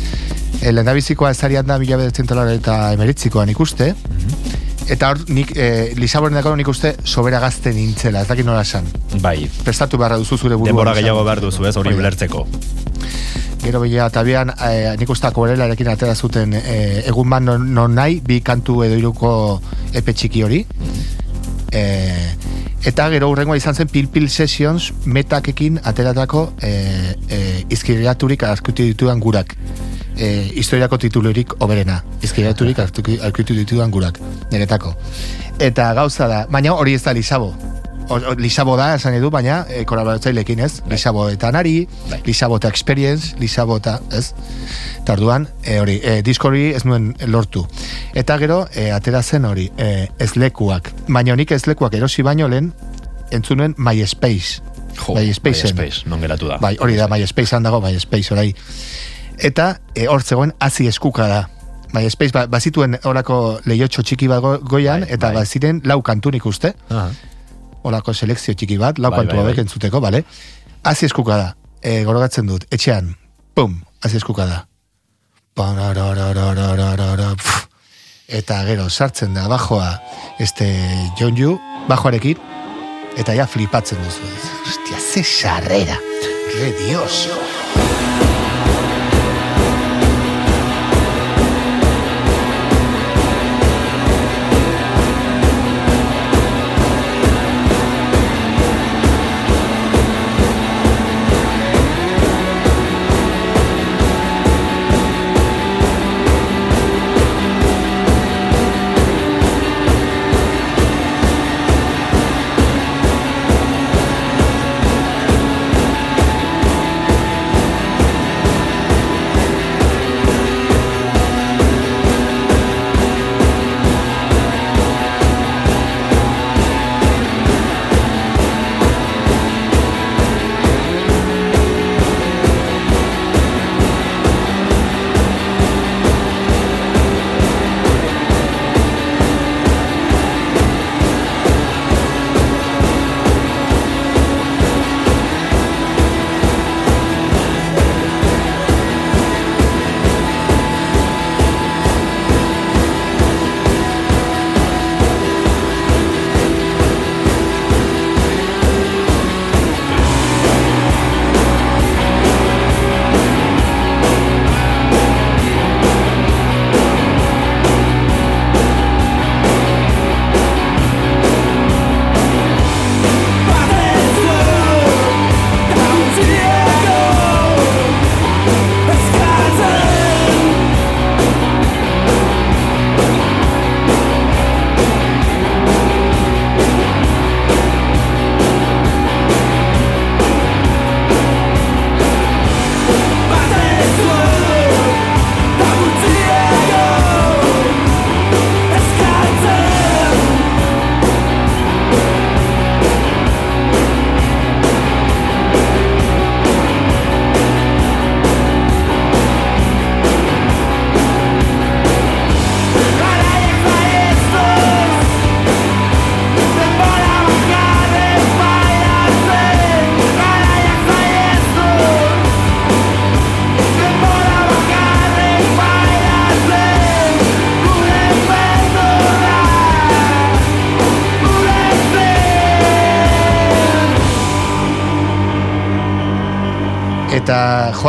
E, lehendabizikoa ezarian da mila bederatzen eta emeritzikoan ikuste, eta hor, nik, e, Lisaboren dako nik uste sobera gazten nintzela, ez dakit nola esan. Bai, Prestatu beharra duzu zure buruan. denbora gehiago behar duzu ez, hori ulertzeko. Gero bila eta bian, e, nik uste akorelarekin atera zuten e, egun bat non, non nahi, bi kantu edo iruko epe txiki hori. E, eta gero urrengoa izan zen Pil Pil Sessions metakekin ateratako e, e, izkiriaturik aurkitu ditudan gurak. E, historiako titulurik oberena. Izkiriaturik aurkitu aurkitu ditudan gurak. Niretako. Eta gauza da, baina hori ez da Lisabo. Lisabo da, esan edu, baina e, kolaboratzailekin ez. Lisabo eta nari, Bai. Lisabo eta experience, Lisabo eta, ez? Eta orduan, e, hori, e, disko hori ez nuen lortu. Eta gero, e, atera zen hori, e, ezlekuak. Baina honik ezlekuak erosi baino lehen, entzunuen MySpace. Jo, MySpaceen. MySpace, non geratu da. Bai, hori da, MySpacean dago, MySpace orai. Eta e, hor zegoen hazi eskuka da. MySpace ba, bazituen horako lehiotxo txiki bat go- goian, Bai, eta bai. baziren lau kantunik uste, Aha. Horako selekzio txiki bat, lau Bai, kantu bai, bai. entzuteko, bale? Hazi eskuka da, e, gorogatzen dut, etxean, pum, hazi eskuka da. Pf. Eta gero sartzen da bajoa este John Yu, bajoarekin, eta ja flipatzen duzu. Hostia, ze sarrera. Re Dios.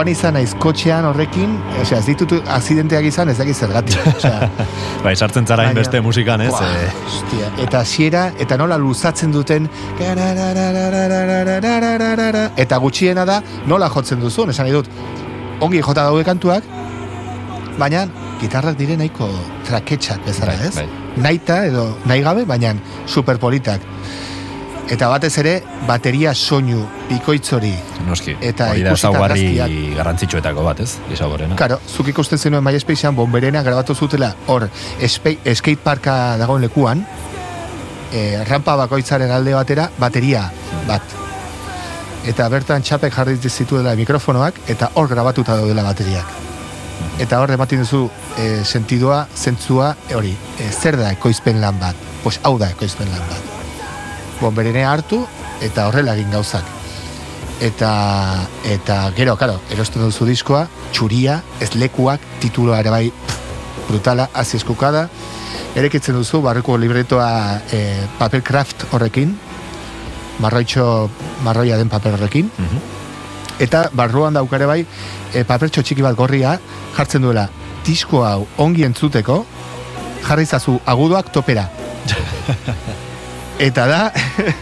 Joan izan naiz kotxean horrekin, osea, ez ditut akzidenteak izan, ez dakit zergatik. Osea, Bai, sartzen zara Baina- beste musikan, ez? Buah, Eh, hostia, eta hasiera eta nola luzatzen duten eta gutxiena da nola jotzen duzun, esan nahi dut ongi jota daude kantuak baina gitarrak dire nahiko traketxak bezala, Bai, ez? bai. Naita edo nahi gabe, baina superpolitak. Eta batez ere, bateria soinu bikoitzori. noski. Eta Hori da argazkiak. garrantzitsuetako bat, ez? Isaborena. Karo, zuk ikusten zenuen MySpacean bomberena grabatu zutela hor skateparka dagoen lekuan, e, rampa bakoitzaren alde batera, bateria bat. Eta bertan txapek jarri zituela mikrofonoak, eta hor grabatuta daudela bateriak. Eta hor ematen duzu e, sentidua, zentzua, e, hori, e, zer da ekoizpen lan bat? Pues hau da ekoizpen lan bat. Bomberenea hartu, eta horrela egin gauzak eta eta gero, karo, erosten duzu diskoa, txuria, ez lekuak, tituloa ere bai brutala, hasi eskukada, erekitzen duzu, barreko libretoa e, papercraft horrekin, marroitxo, marroia den paper horrekin, Mhm. eta barruan daukare bai, e, papertxo txiki bat gorria, jartzen duela, disko hau ongi entzuteko, jarri zazu agudoak topera. Eta da,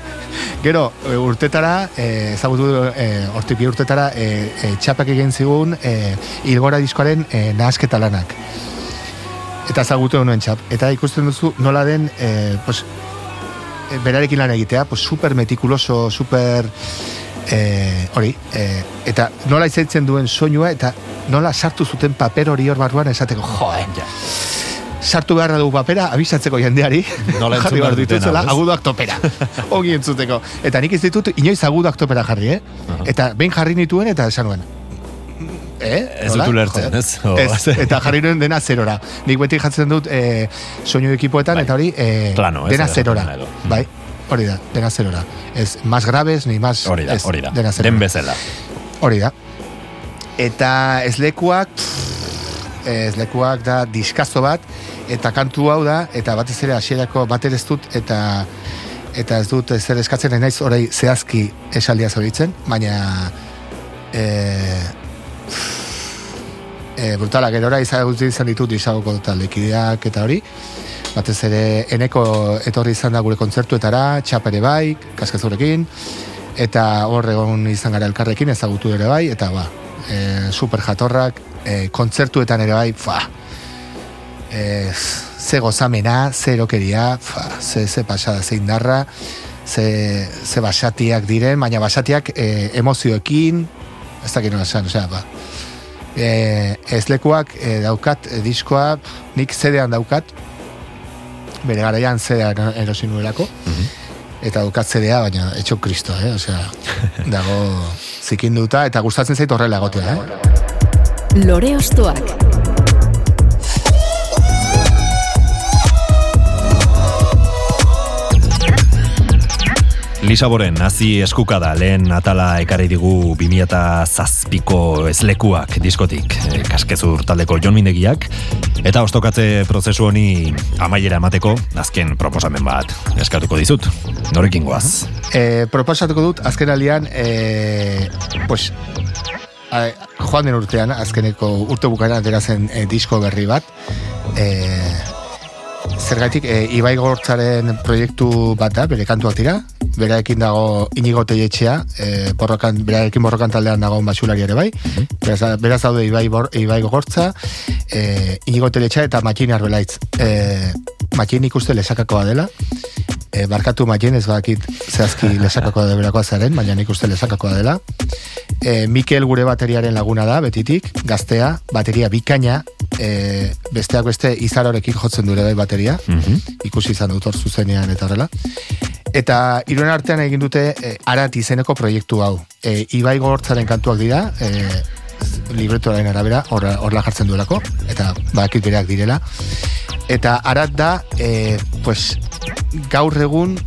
gero e, urtetara, e, ezagutu e, hortik urtetara, e, e, txapak egin zigun e, ilgora diskoaren e, nahasketa lanak. Eta ezagutu nuen txap. Eta ikusten duzu nola den, e, pues, e, berarekin lan egitea, pues, super metikuloso, super e, hori, e, eta nola izatzen duen soinua, eta nola sartu zuten paper hori hor barruan esateko, joe, sartu beharra dugu papera, abisatzeko jendeari, Nola jarri behar ez? agudoak topera, ongi entzuteko. Eta nik ez ditut inoiz agudoak topera jarri, eh? Eta behin jarri nituen eta esan nuen. Eh? Ez dut ulertzen, ez? O- Ez, eta jarri nuen dena zerora. Nik beti jatzen dut eh, soinu ekipoetan, Bai. eta hori eh, Plano, ez? dena zerora. Bai, hori da, dena zerora. Ez, más graves, ni más... Hori da, ez, hori da. Dena zerora. Den bezala. Hori da. Eta ezlekuak ezlekuak da diskazo bat eta kantu hau da eta batez ere hasierako bater ez dut eta eta ez dut zer eskatzen ez naiz orai zehazki esaldia zoritzen, baina e, e, brutala gerora izagutzen izan ditut izagoko taldekideak eta hori. Batez ere eneko etorri izan da gure kontzertuetara, txapere bai, kaskazurekin, eta hor egon izan gara elkarrekin ezagutu ere bai, eta ba, e, super jatorrak, e, kontzertuetan ere bai, fa, e, ze gozamena, ze erokeria, fa, ze, ze pasada, ze indarra, ze, ze basatiak diren, baina basatiak e, emozioekin, ez dakit nola esan, osea, ba, e, ezlekuak e, daukat e, diskoa, nik zedean daukat, bere garaian zedean erosi nuelako, eta daukat zedea, baina etxo kristo, eh? Osea, dago zikinduta, eta gustatzen zait horrela egotea, eh? Lore Ostoak. Lisaboren, nazi eskukada lehen atala ekarri digu 2007ko ezlekuak diskotik, e, kaskezur taldeko Jon Mindegiak, eta ostokatze prozesu honi amaiera emateko, azken proposamen bat eskatuko dizut. Norekin goaz? E, proposatuko dut, azken alian, e, pues, joan den urtean, azkeneko urte bukaren atera zen e, disko berri bat, e, zergatik, e, Ibai Gortzaren proiektu bat da, bere kantuak dira, beraekin dago inigo teietxea, e, borrokan, beraekin borrokan taldean dago basulari ere bai, beraz, beraz daude Ibai, bor, Ibai Gortza, e, inigo teietxea eta Matxin Arbelaitz. E, Matxin ikuste lesakakoa dela, e, barkatu Matxin ez bakit zehazki lesakakoa deberakoa zaren, baina nik uste lesakakoa dela. E, Mikel gure bateriaren laguna da, betitik, gaztea, bateria bikaina, e, besteak beste izarorekin jotzen dure bai bateria, ikusi izan dut hor zuzenean eta horrela. Eta iruen artean egin dute e, arat izeneko proiektu hau. E, Ibai gortzaren kantuak dira, e, libretoaren arabera, horra horla jartzen duelako, eta badakit bereak direla. Eta arat da, e, pues, gaur egun,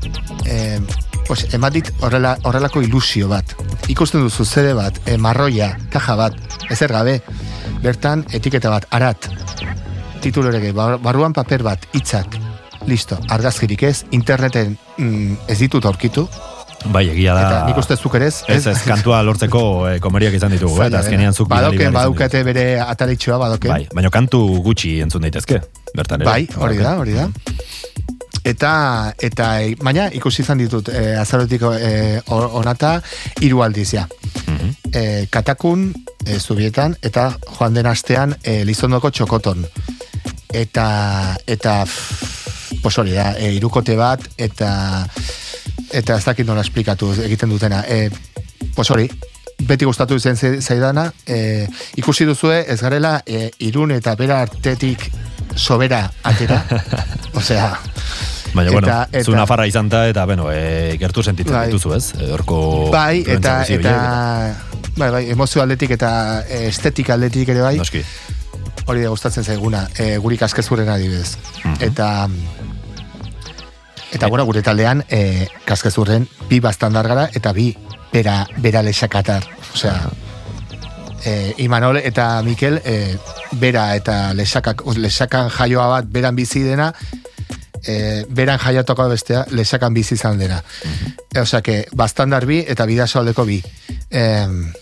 e, pues, ematit horrela, horrelako ilusio bat. Ikusten duzu zede bat, e, marroia, kaja bat, ezer gabe, bertan etiketa bat, arat, titulorege, bar- barruan paper bat, hitzak, listo, argazkirik ez, interneten mm, ez ditut aurkitu, Bai, egia da. Eta nik uste zuk ere ez. Ez, ez, kantua lortzeko eh, komeriak izan ditugu, eh, eta azkenean zuk Badoken, izan badukate bere ataritxoa, badoken. Bai, baina kantu gutxi entzun daitezke, bertan ere. Bai, hori da, hori da. Eta, eta, e, baina ikusi izan ditut, e, azarotiko e, onata, hiru aldiz, ja. Mhm. E, katakun, e, zubietan, eta joan den astean, e, lizondoko txokoton. Eta, eta, pff, pues hori da, e, irukote bat, eta, eta ez dakit nola esplikatu egiten dutena. E, pues hori, beti gustatu ze- zaidana, e, ikusi duzue ez garela e, irun eta bera artetik sobera atera. Osea, Baina, bueno, Eta- eta- zu nafarra izan ta, eta, bueno, e, gertu sentitzen Bai. dituzu, ez? E, Horko... bai, eta, eta, bai, bai, emozio aldetik eta e, estetika aldetik ere bai, Noski. hori da gustatzen zaiguna, e, guri kaskezurren adibidez. Mhm. Eta, eta bueno, gure taldean, e, kaskezurren bi bastandar gara, eta bi bera, bera lesakatar. Osea, e, Imanol eta Mikel, e, bera eta lesakak, lesakan jaioa bat beran bizi dena, e, beran jaiatoko bestea lesakan bizi izan dena. E, osea, que bastandar bi eta bidasoaldeko bi. Em,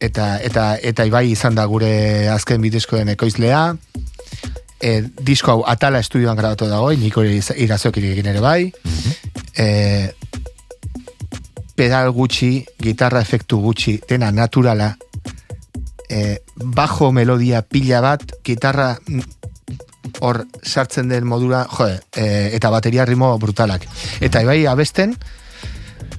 eta, eta, eta ibai izan da gure azken bidezkoen ekoizlea, e, disko hau atala estudioan grabatu dago, niko irazokirik egin ere bai, e, pedal gutxi, gitarra efektu gutxi, dena naturala, e, bajo melodia pila bat, gitarra mm, hor sartzen den modura, jode, e, eta bateria ritmo brutalak. Eta ibai abesten,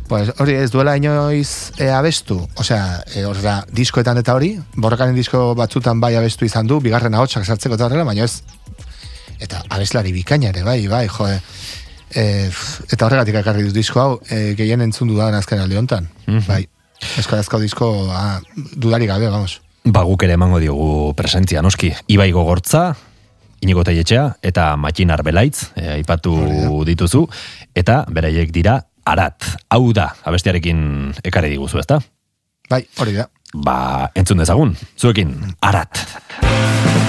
Pues hori ez duela inoiz e, abestu, osea, e, hor da, diskoetan eta hori, borrakaren disko batzutan bai abestu izan du, bigarren ahotsak sartzeko eta horrela, baina ez, eta abeslari bikaina ere, bai, bai, jo, e, eta horregatik ekarri dut disko hau, e, gehien entzun dudan azken alde honetan, Mhm. bai, eskorazko disko, ah, dudari gabe, vamos. Ba, guk ere emango diogu presentzia, noski. Ibai gogortza, Inigo Taietxea, eta Matxin Arbelaitz, e, aipatu dituzu, eta beraiek dira arat. Hau da, abestiarekin ekarri diguzu, ezta? Bai, hori da. Ba, entzun dezagun, zuekin, arat. Ya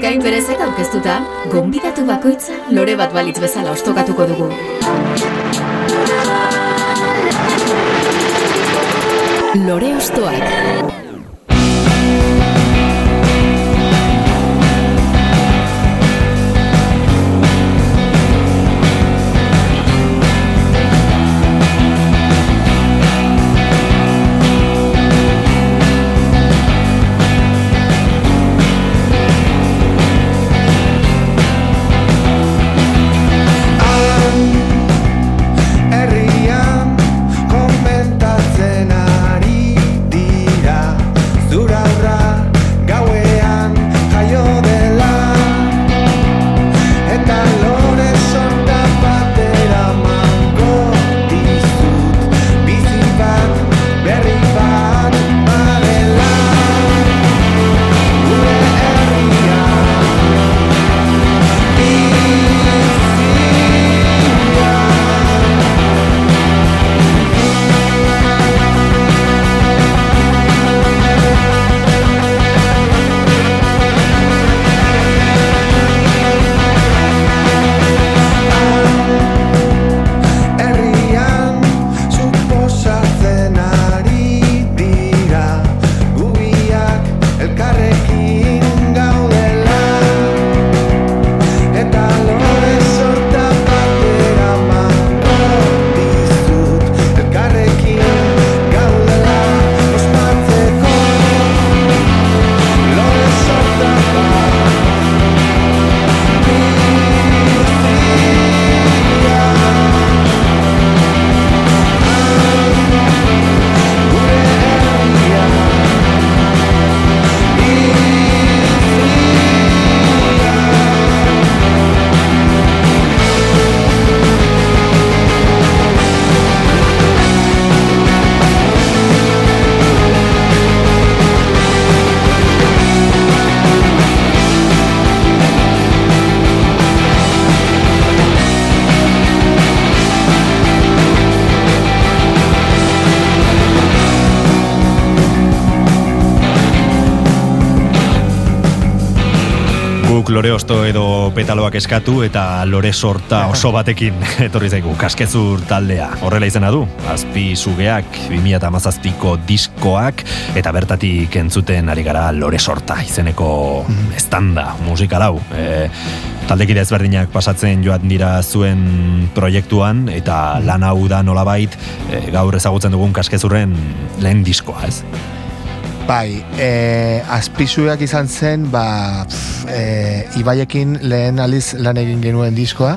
Ekain perezek aurkeztuta, gonbidatu bakoitza lore bat balitz bezala ostokatuko dugu. Lore ostoak. Lore osto edo petaloak eskatu eta lore sorta oso batekin etorri zaigu kaskezur taldea. Horrela izena du, azpi sugeak 2008ko diskoak eta bertatik entzuten ari gara lore sorta izeneko estanda musikal hau. E, taldekide ezberdinak pasatzen joan dira zuen proiektuan eta lan hau da nolabait e, gaur ezagutzen dugun kaskezurren lehen diskoa, ez? Bai, e, azpizuak izan zen, ba, pf, e, Ibaiekin lehen aliz lan egin genuen diskoa,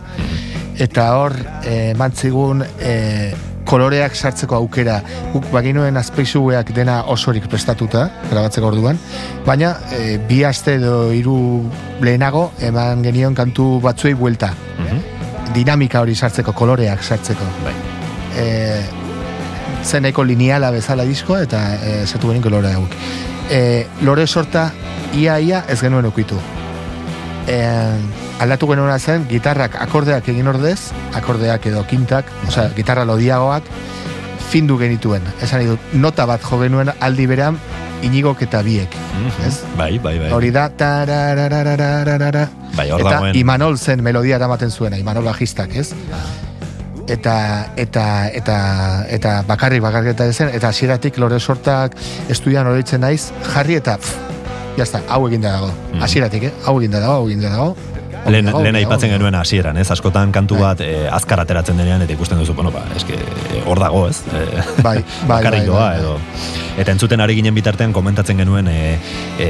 eta hor, e, mantzigun, e, koloreak sartzeko aukera. Guk baginuen azpizuak dena osorik prestatuta, grabatzeko orduan, baina e, bi aste edo hiru lehenago eman genion kantu batzuei buelta. Dinamika hori sartzeko, koloreak sartzeko. Bai. E, zen nahiko lineala bezala disko eta e, zatu genin lore hauek. E, lore sorta ia ia ez genuen ukitu. E, aldatu genuena zen gitarrak akordeak egin ordez, akordeak edo kintak, osea, gitarra lodiagoak, findu genituen. Esan dut, nota bat jo genuen aldi beran inigok eta biek. Ez? Bai, bai, bai. Hori da, tararararararara. Bai, hor eta dagoen. Imanol zen melodia eramaten zuena, Imanol bajistak, ez? Eta, eta, eta, eta bakarrik bakarrik zen, eta hasieratik lore sortak estudian horitzen naiz, jarri eta, pff, jazta, hau eginda dago. Hasieratik, eh? Hau eginda dago, hau eginda dago. Lehen, lehen aipatzen genuen hasieran, ez? Askotan kantu bat eh, azkar ateratzen denean eta ikusten duzu, bueno, ba, eske eh, hor dago, ez? Eh, Bai, bai, bai, doa, bai, bai. edo. Eta entzuten ari ginen bitartean komentatzen genuen, e, e,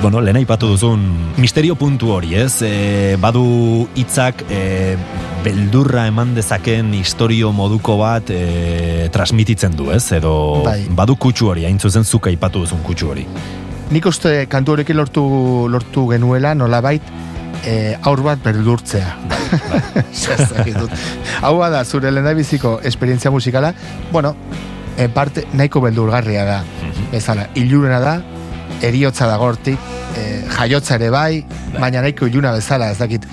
bueno, lehen aipatu duzun misterio puntu hori, ez? E, badu hitzak e, beldurra eman dezaken historio moduko bat e, transmititzen du, ez? Edo Bai. badu kutsu hori, hain zuzen zuk aipatu duzun kutsu hori. Nik uste kantu horrekin lortu, lortu genuela nolabait e, aur bat beldurtzea. Dakit dut. Hau da, zure lehendabiziko esperientzia musikala, bueno, en parte nahiko beldurgarria da. Bezala, ilurena da, eriotza da gortik, e, jaiotza ere bai, baina nahiko iluna bezala, ez dakit,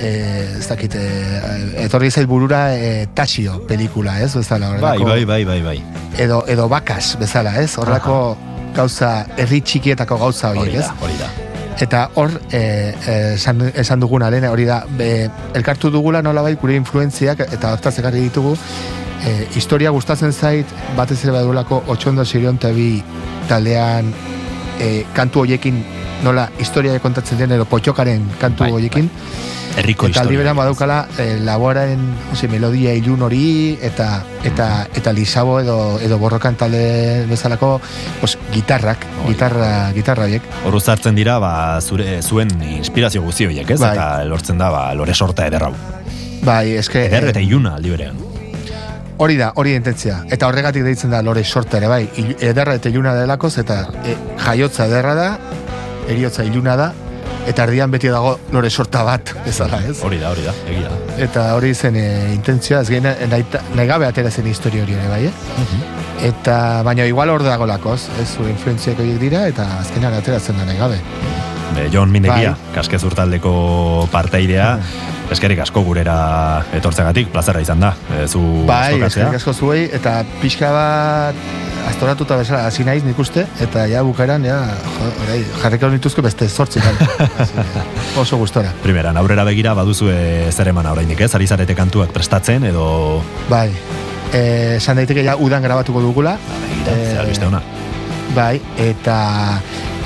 e, ez dakit, e, etorri zait burura e, Tasio pelikula, ez? Bezala, Bai, horrelako- bai, bai, bai, bai. edo, edo bakas bezala, ez? Horrelako gauza, herri txikietako gauza Hori horiek, da, ez? hori da. Eta hor, e, e, esan, esan duguna, lehen hori da, be, elkartu dugula nolabait gure influentziak eta hortaz ekarri ditugu, e, historia gustatzen zait, batez ere badulako otxondo sirion tabi taldean e, kantu hoiekin nola historia kontatzen den edo potxokaren kantu Bai, hoiekin. Herriko Eta aldi beran badaukala e, laboraren osi, melodia ilun hori eta eta eta lisabo edo edo borrokan talde bezalako pues, gitarrak, gitarra gitarra horiek. Hor uzartzen dira, ba, zure, zuen inspirazio guzti horiek, ez? Bai. Eta lortzen da, ba, lore sorta ederrau. Bai, eske Eder eh, eta iluna aldi berean. Hori da, hori intentzia. Eta horregatik deitzen da lore sorta ere bai, ederra eta iluna delakoz eta e, jaiotza ederra da, eriotza iluna da eta erdian beti dago lore sorta bat, bezala, ez? Hori da, hori da, egia da. Eta hori zen e, intentzioa, ez gen nahi, nahi gabe atera zen historia hori ere bai, eh? Eta, baina igual hor dago lakoz, ez zure influentziak horiek dira, eta azkenean ateratzen da nahi gabe. Be, Jon Mindegia, Bai. kaskez urtaldeko parteidea, eskerik asko gurera etortzegatik, plazera izan da, e, zu Bai, eskerrik asko zuei, eta pixka bat astoratuta bezala hasi naiz nik uste, eta ja bukaeran, ja, jarriko nituzke beste que, Oso gustora. Primeran, aurrera begira baduzue zer eman oraindik ez? Ari zarete kantuak prestatzen edo... Bai, eh, esan daiteke ja udan grabatuko dugula. Begira, Eh, zer albiste ona. Bai, eta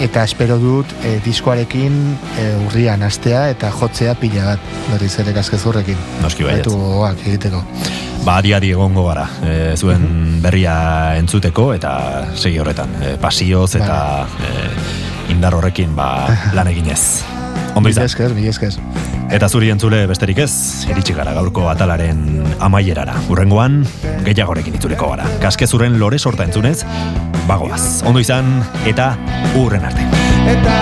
eta espero dut e, diskoarekin e, urrian astea eta jotzea pila bat berriz ere kaskezurrekin. Noski baietz. Baitu gogoak egiteko. Ba, adi adi egongo gara, e, zuen berria entzuteko eta segi horretan, e, pasioz eta e, indar horrekin ba, lan eginez. Ondo izan. esker, mila esker. Eta zuri entzule besterik ez, iritsi gara gaurko atalaren amaierara. Urrengoan, gehiagorekin itzuliko gara. Kaskezurren lore sorta entzunez, bagoaz. Ondo izan, eta urren arte. Eta